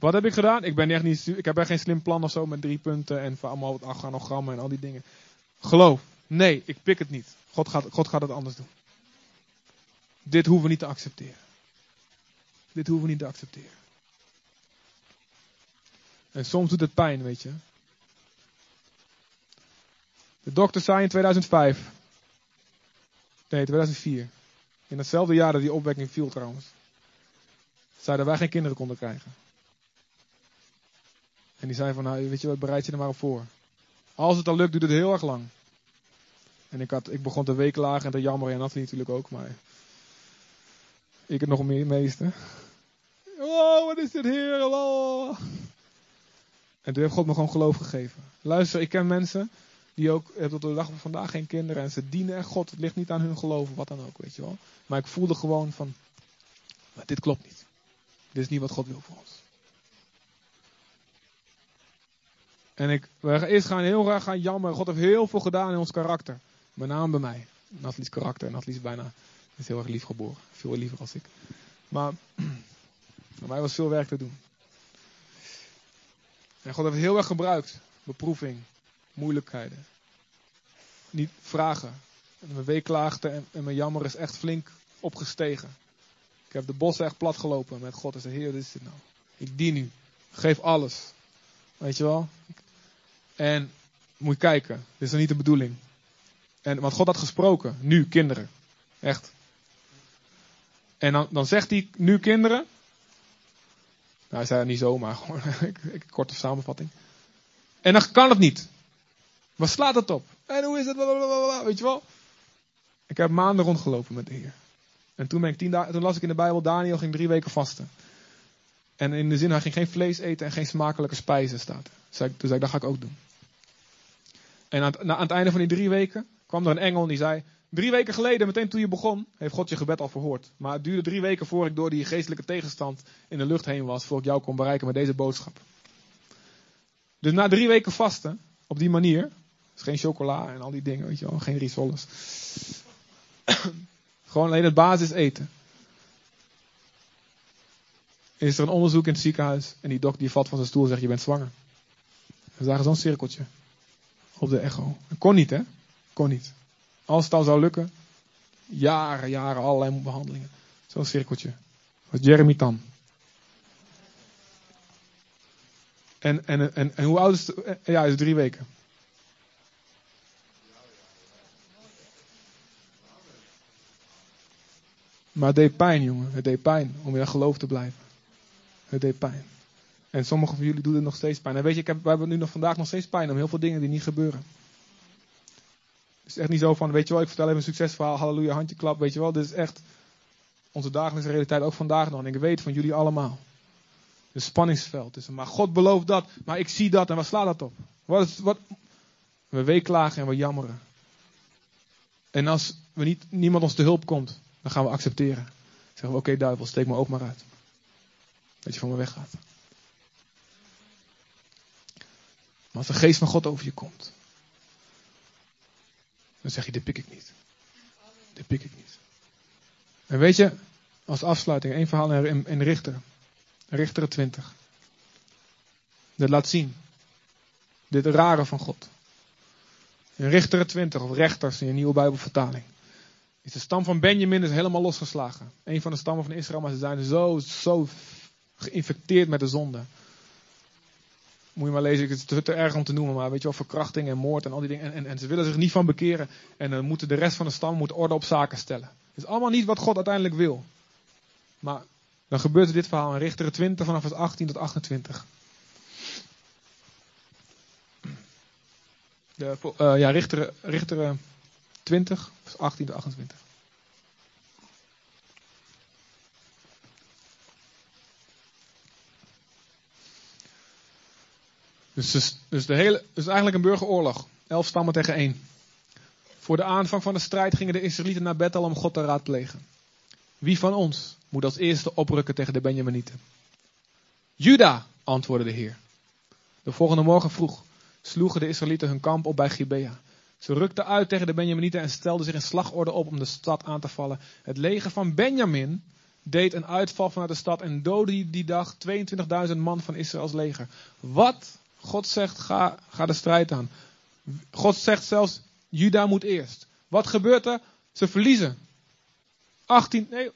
Wat heb ik gedaan? Ik, ben echt niet, ik heb echt geen slim plan of zo met drie punten en allemaal wat organogrammen en al die dingen. Geloof. Nee, ik pik het niet. God gaat, God gaat het anders doen. Dit hoeven we niet te accepteren. Dit hoeven we niet te accepteren. En soms doet het pijn, weet je. De dokter zei in 2005. Nee, 2004. In hetzelfde jaar dat die opwekking viel trouwens. Zei dat wij geen kinderen konden krijgen. En die zei van, nou, weet je wat, bereid je er maar op voor. Als het dan lukt, duurt het heel erg lang. En ik, had, ik begon te weeklagen en te jammeren. En dat natuurlijk ook, maar... Ik het nog meer meeste. Oh, wat is dit heer? Oh. En toen heeft God me gewoon geloof gegeven. Luister, ik ken mensen die ook hebben tot de dag van vandaag geen kinderen. En ze dienen echt God. Het ligt niet aan hun geloof of wat dan ook, weet je wel. Maar ik voelde gewoon van, dit klopt niet. Dit is niet wat God wil voor ons. En ik, we eerst gaan heel graag gaan jammeren. God heeft heel veel gedaan in ons karakter. Met name bij mij. Natalie's karakter. Nathalie is bijna is heel erg lief geboren. Veel liever als ik. Maar *clears throat* voor mij was veel werk te doen. En God heeft heel erg gebruikt. Beproeving, moeilijkheden. Niet vragen. En mijn weeklaagte en, mijn jammer is echt flink opgestegen. Ik heb de bossen echt plat gelopen met God en zei, Heer, dit is dit nou. Ik dien u. Geef alles. Weet je wel? En moet je kijken, dit is dan niet de bedoeling. En, want God had gesproken, nu kinderen. Echt. En dan, dan zegt hij, nu kinderen. Nou, hij zei het niet zomaar, *laughs* gewoon een korte samenvatting. En dan kan het niet. Waar slaat het op? En hoe is het? Weet je wel? Ik heb maanden rondgelopen met de Heer. En toen, ben ik tien toen las ik in de Bijbel, Daniel ging drie weken vasten. En in de zin, hij ging geen vlees eten en geen smakelijke spijzen staat. Dus toen zei ik, dat ga ik ook doen. En aan het, aan het einde van die drie weken kwam er een engel en die zei, drie weken geleden, meteen toen je begon, heeft God je gebed al verhoord. Maar het duurde drie weken voor ik door die geestelijke tegenstand in de lucht heen was, voor ik jou kon bereiken met deze boodschap. Dus na drie weken vasten, op die manier, dus geen chocola en al die dingen, weet je wel, geen risoles. *coughs* Gewoon alleen het basis eten. Is er een onderzoek in het ziekenhuis en die dokter die valt van zijn stoel en zegt je bent zwanger. We zagen zo'n cirkeltje op de echo. Kon niet hè, kon niet. Als het al zou lukken, jaren, jaren, allerlei behandelingen. Zo'n cirkeltje. Was Jeremy Tam. En, en, en, en hoe oud is het? Ja, is drie weken. Maar het deed pijn, jongen. Het deed pijn om in geloof te blijven. Het deed pijn. En sommigen van jullie doen het nog steeds pijn. En weet je, ik heb, we hebben nu nog vandaag nog steeds pijn om heel veel dingen die niet gebeuren. Het is echt niet zo van, weet je wel, ik vertel even een succesverhaal, halleluja, handje klap, weet je wel. Dit is echt onze dagelijkse realiteit, ook vandaag nog. En ik weet van jullie allemaal. Het spanningsveld is Maar God belooft dat, maar ik zie dat en wat slaat dat op? Wat is, wat? We weeklagen en we jammeren. En als we niet, niemand ons te hulp komt, dan gaan we accepteren. Zeggen we, oké duivel, steek me ook maar uit. Dat je van me weggaat. Maar als de geest van God over je komt, dan zeg je, dit pik ik niet. Dit pik ik niet. En weet je, als afsluiting, één verhaal in, in Richter. Richter 20. Dat laat zien. Dit rare van God. In Richter 20, of rechters in een nieuwe Bijbelvertaling is de stam van Benjamin is helemaal losgeslagen. Een van de stammen van Israël, maar ze zijn zo, zo geïnfecteerd met de zonde. Moet je maar lezen, het is te, te erg om te noemen, maar weet je wel, verkrachting en moord en al die dingen. En, en, ze willen zich niet van bekeren. En moeten de rest van de stam moet orde op zaken stellen. Het is allemaal niet wat God uiteindelijk wil. Maar dan gebeurt er dit verhaal in Richteren 20 vanaf vers 18 tot 28. De, uh, ja, Richteren, Richteren 20, vers 18 tot 28. Dus, dus, eigenlijk een burgeroorlog. Elf stammen tegen één. Voor de aanvang van de strijd gingen de Israëlieten naar Bethel om God te raadplegen. Wie van ons moet als eerste oprukken tegen de Benjaminieten? Juda, antwoordde de Heer. De volgende morgen vroeg sloegen de Israëlieten hun kamp op bij Gibea. Ze rukten uit tegen de Benjaminieten en stelden zich in slagorde op om de stad aan te vallen. Het leger van Benjamin deed een uitval vanuit de stad en doodde die dag 22.000 man van Israëls leger. Wat? God zegt, ga, ga de strijd aan. God zegt zelfs, Juda moet eerst. Wat gebeurt er? Ze verliezen. 18, nee,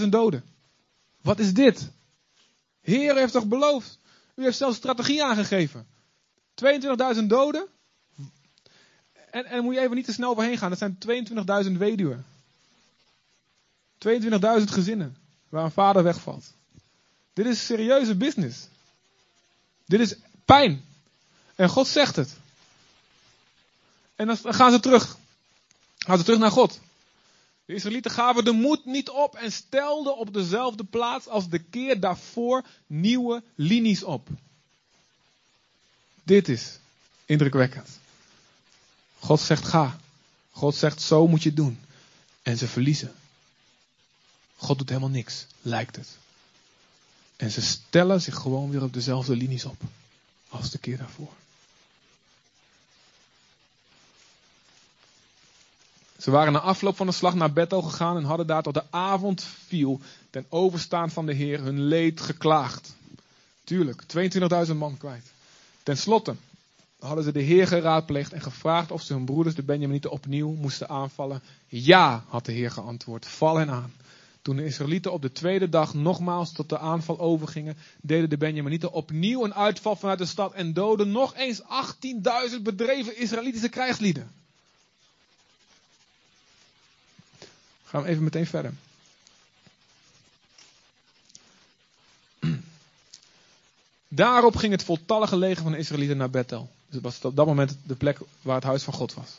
22.000 doden. Wat is dit? Heer heeft toch beloofd? U heeft zelfs strategie aangegeven. 22.000 doden. En, en moet je even niet te snel overheen gaan. Dat zijn 22.000 weduwen. 22.000 gezinnen waar een vader wegvalt. Dit is serieuze business. Dit is pijn. En God zegt het. En dan gaan ze terug. Gaan ze terug naar God. De Israëlieten gaven de moed niet op en stelden op dezelfde plaats als de keer daarvoor nieuwe linies op. Dit is indrukwekkend. God zegt ga. God zegt zo moet je doen. En ze verliezen. God doet helemaal niks, lijkt het. En ze stellen zich gewoon weer op dezelfde linies op als de keer daarvoor. Ze waren na afloop van de slag naar Bethel gegaan en hadden daar tot de avond viel ten overstaan van de Heer hun leed geklaagd. Tuurlijk, 22.000 man kwijt. Ten slotte hadden ze de Heer geraadpleegd en gevraagd of ze hun broeders, de Benjaminieten, opnieuw moesten aanvallen. Ja, had de Heer geantwoord, val hen aan. Toen de Israëlieten op de tweede dag nogmaals tot de aanval overgingen, deden de Benjaminieten opnieuw een uitval vanuit de stad en doden nog eens 18.000 bedreven Israëlitische krijgslieden. Gaan we even meteen verder. Daarop ging het voltallige leger van de Israëlieten naar Bethel. Dus was op dat moment de plek waar het huis van God was.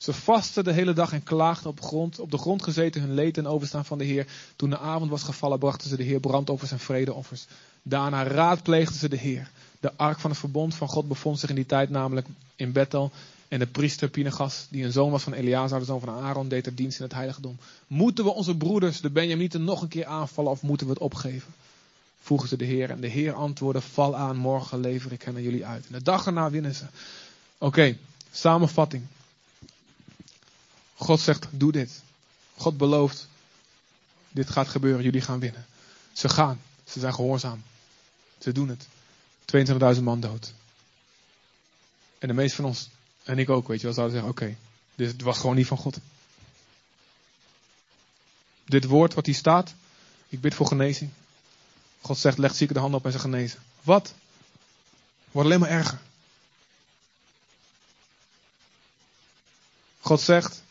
Ze vasten de hele dag en klaagden op grond, op de grond gezeten hun leed en overstaan van de Heer. Toen de avond was gevallen, brachten ze de Heer brandoffers en vredeoffers. Daarna raadpleegden ze de Heer. De ark van het verbond van God bevond zich in die tijd namelijk in Bethel. En de priester Pinegas, die een zoon was van Eleazar, de zoon van Aaron, deed er dienst in het heiligdom. Moeten we onze broeders, de Benjaminieten, nog een keer aanvallen of moeten we het opgeven? Vroegen ze de Heer. En de Heer antwoordde, val aan, morgen lever ik hen aan jullie uit. En de dag erna winnen ze. Oké, samenvatting. God zegt, doe dit. God belooft, dit gaat gebeuren, jullie gaan winnen. Ze gaan, ze zijn gehoorzaam. Ze doen het. 22.000 man dood. En de meeste van ons, en ik ook, weet je wel, zouden zeggen, oké, dit was gewoon niet van God. Dit woord wat hier staat, ik bid voor genezing. God zegt, leg zieken de handen op en ze genezen. Wat? Wordt alleen maar erger. God zegt,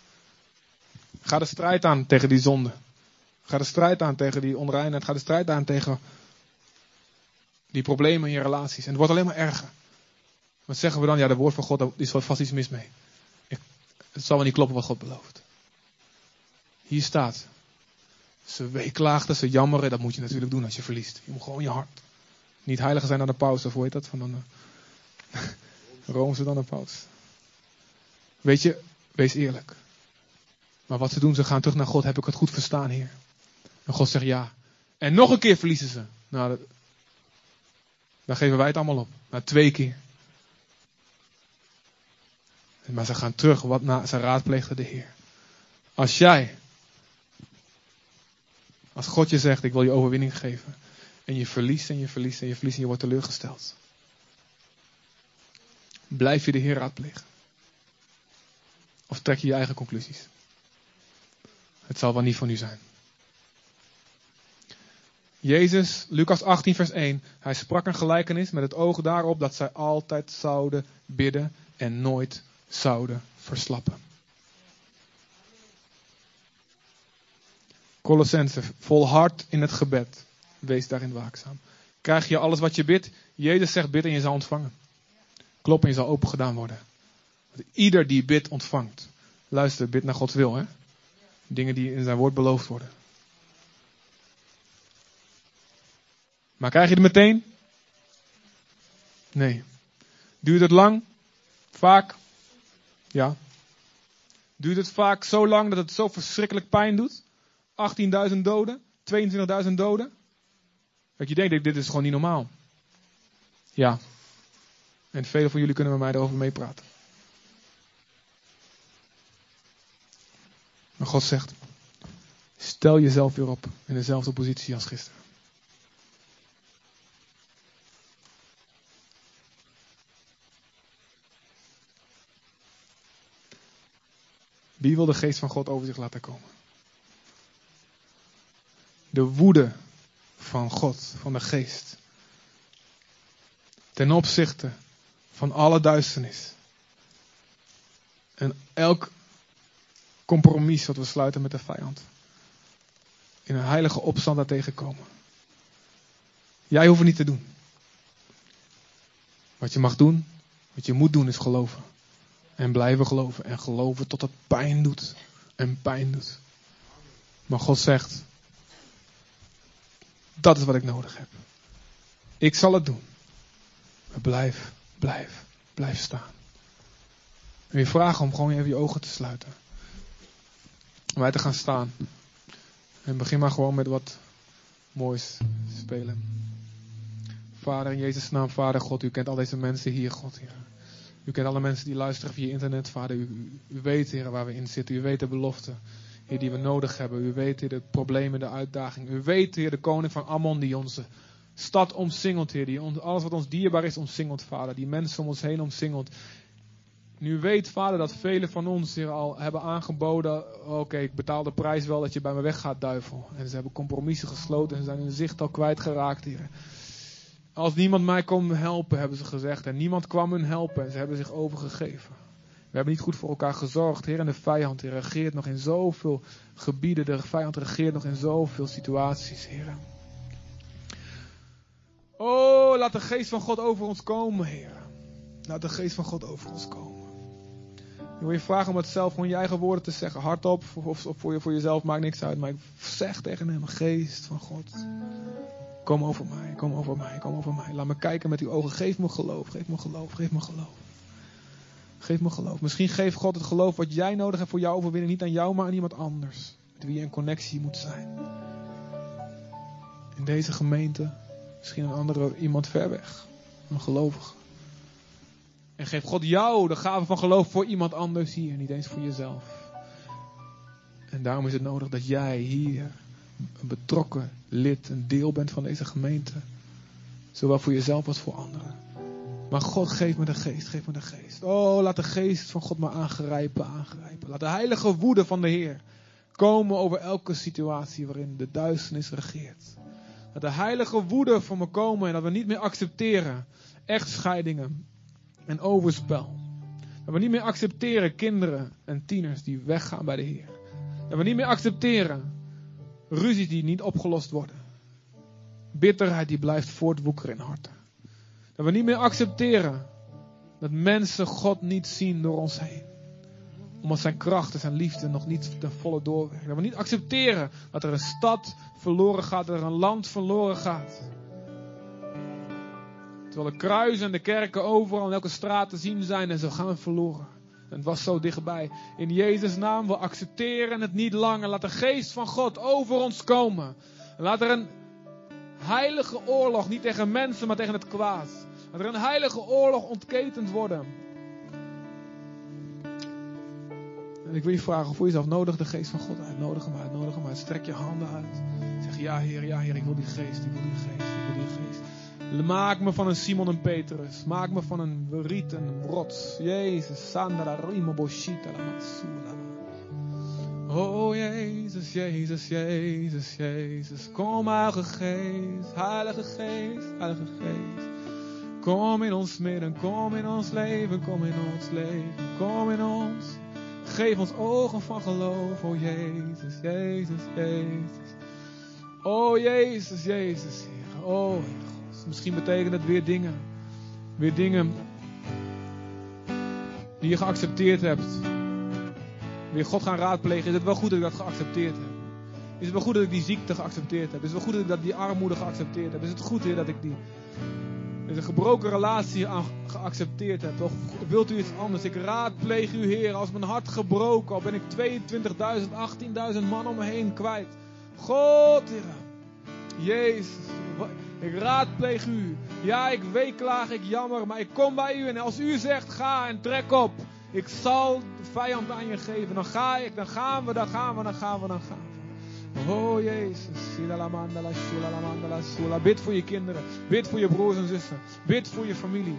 Ga de strijd aan tegen die zonde. Ga de strijd aan tegen die onreinheid. Ga de strijd aan tegen die problemen in je relaties. En het wordt alleen maar erger. Wat zeggen we dan? Ja, de woord van God, daar is vast iets mis mee. Ik, het zal wel niet kloppen wat God belooft. Hier staat. Ze weeklaagden, ze jammeren. Dat moet je natuurlijk doen als je verliest. Je moet gewoon je hart. Niet heiliger zijn dan de paus, of hoe heet dat? Van *laughs* Roomse dan de paus. Weet je, wees eerlijk. Maar wat ze doen, ze gaan terug naar God. Heb ik het goed verstaan, Heer? En God zegt ja. En nog een keer verliezen ze. Nou, dat, dan geven wij het allemaal op. Na twee keer. Maar ze gaan terug, wat na, ze raadpleegden de Heer. Als jij, als God je zegt, ik wil je overwinning geven. En je verliest en je verliest en je verliest en je wordt teleurgesteld. Blijf je de Heer raadplegen? Of trek je je eigen conclusies? Het zal wel niet van u zijn. Jezus, Lucas 18, vers 1. Hij sprak een gelijkenis met het oog daarop dat zij altijd zouden bidden en nooit zouden verslappen. Colossense, volhard in het gebed. Wees daarin waakzaam. Krijg je alles wat je bidt? Jezus zegt bid en je zal ontvangen. Klop en je zal open gedaan worden. ieder die bidt ontvangt. Luister, bid naar Gods wil. Hè? Dingen die in zijn woord beloofd worden. Maar krijg je het meteen? Nee. Duurt het lang? Vaak? Ja. Duurt het vaak zo lang dat het zo verschrikkelijk pijn doet? 18.000 doden? 22.000 doden? Dat je denkt, dit is gewoon niet normaal. Ja. En velen van jullie kunnen met mij erover meepraten. Maar God zegt, Stel jezelf weer op in dezelfde positie als gisteren. Wie wil de geest van God over zich laten komen? De woede van God, van de geest. Ten opzichte van alle duisternis. En elk compromis wat we sluiten met de vijand. In een heilige opstand daar tegenkomen. Jij hoeft het niet te doen. Wat je mag doen, wat je moet doen is geloven. En blijven geloven. En geloven tot het pijn doet. En pijn doet. Maar God zegt, dat is wat ik nodig heb. Ik zal het doen. Maar blijf, blijf, blijf staan. En je vragen om gewoon even je ogen te sluiten. Om te gaan staan. En begin maar gewoon met wat moois spelen. Vader, in Jezus' naam, Vader God, u kent al deze mensen hier, God. U kent alle mensen die luisteren via internet, Vader. U, weet, Heer, waar we in zitten. U weet de beloften, Heer, die we nodig hebben. U weet, Heer, de problemen, de uitdagingen. U weet, Heer, de koning van Ammon die onze stad omsingelt, Heer. Die alles wat ons dierbaar is omsingelt, Vader. Die mensen om ons heen omsingelt. Nu weet vader dat velen van ons hier al hebben aangeboden. Oké, ik betaal de prijs wel dat je bij me weggaat, duivel. En ze hebben compromissen gesloten en zijn hun zicht al kwijtgeraakt hier. Als niemand mij kon helpen, hebben ze gezegd. En niemand kwam hun helpen en ze hebben zich overgegeven. We hebben niet goed voor elkaar gezorgd. Heer, en de vijand die regeert nog in zoveel gebieden. De vijand regeert nog in zoveel situaties, Heer. Oh, laat de geest van God over ons komen, Heer. Laat de geest van God over ons komen. Je wil je vragen om het zelf gewoon je eigen woorden te zeggen. Hardop of, of voor, je, voor jezelf, maakt niks uit. Maar ik zeg tegen hem, geest van God. Kom over mij, kom over mij, kom over mij. Laat me kijken met uw ogen. Geef me geloof, geef me geloof, geef me geloof. Geef me geloof. Misschien geeft God het geloof wat jij nodig hebt voor jouw overwinning. Niet aan jou, maar aan iemand anders. Met wie je in connectie moet zijn. In deze gemeente. Misschien een andere, iemand ver weg. Een gelovige. En geef God jou de gave van geloof voor iemand anders hier, niet eens voor jezelf. En daarom is het nodig dat jij hier een betrokken lid, een deel bent van deze gemeente. Zowel voor jezelf als voor anderen. Maar God, geef me de geest, geef me de geest. Oh, laat de geest van God me aangrijpen, aangrijpen. Laat de heilige woede van de Heer komen over elke situatie waarin de duisternis regeert. Laat de heilige woede van me komen en dat we niet meer accepteren echtscheidingen, en overspel. Dat we niet meer accepteren kinderen en tieners die weggaan bij de Heer. Dat we niet meer accepteren ruzies die niet opgelost worden. Bitterheid die blijft voortwoekeren in harten. Dat we niet meer accepteren dat mensen God niet zien door ons heen. Omdat zijn kracht en zijn liefde nog niet ten volle doorwerken. Dat we niet accepteren dat er een stad verloren gaat, dat er een land verloren gaat. Terwijl de kruisen en de kerken overal in elke straat te zien zijn en ze gaan verloren. En het was zo dichtbij. In Jezus' naam, we accepteren het niet langer. Laat de geest van God over ons komen. laat er een heilige oorlog, niet tegen mensen, maar tegen het kwaad. Laat er een heilige oorlog ontketend worden. En ik wil je vragen voor jezelf, nodig de geest van God uit. Nodig hem uit, nodig hem uit. Strek je handen uit. Zeg ja Heer, ja Heer, ik wil die geest, ik wil die geest, ik wil die geest. Maak me van een Simon en Petrus. Maak me van een Riet en een rots. Jezus, Sandra, Rimo, Boshita, la Matsula. Oh Jezus, Jezus, Jezus, Jezus. Kom, Heilige Geest, Heilige Geest, Heilige Geest. Kom in ons midden, kom in ons leven, kom in ons leven, kom in ons. Geef ons ogen van geloof, oh Jezus, Jezus, Jezus. Oh Jezus, Jezus, Heer. Oh Heer. Misschien betekent het weer dingen. Weer dingen die je geaccepteerd hebt. Weer God gaan raadplegen. Is het wel goed dat ik dat geaccepteerd heb? Is het wel goed dat ik die ziekte geaccepteerd heb? Is het wel goed dat ik die armoede geaccepteerd heb? Is het goed, Heer, dat ik die een gebroken relatie geaccepteerd heb? Of wilt u iets anders? Ik raadpleeg u, Heer, als mijn hart gebroken, al ben ik 22.000, 18.000 man om me heen kwijt. God, Heer, Jezus, ik raadpleeg u. Ja, ik weeklaag, ik jammer, maar ik kom bij u. En als u zegt, ga en trek op. Ik zal de vijand aan je geven. Dan ga ik, dan gaan we, dan gaan we, dan gaan we, dan gaan we. Oh Jezus. Bid voor je kinderen. Bid voor je broers en zussen. Bid voor je familie.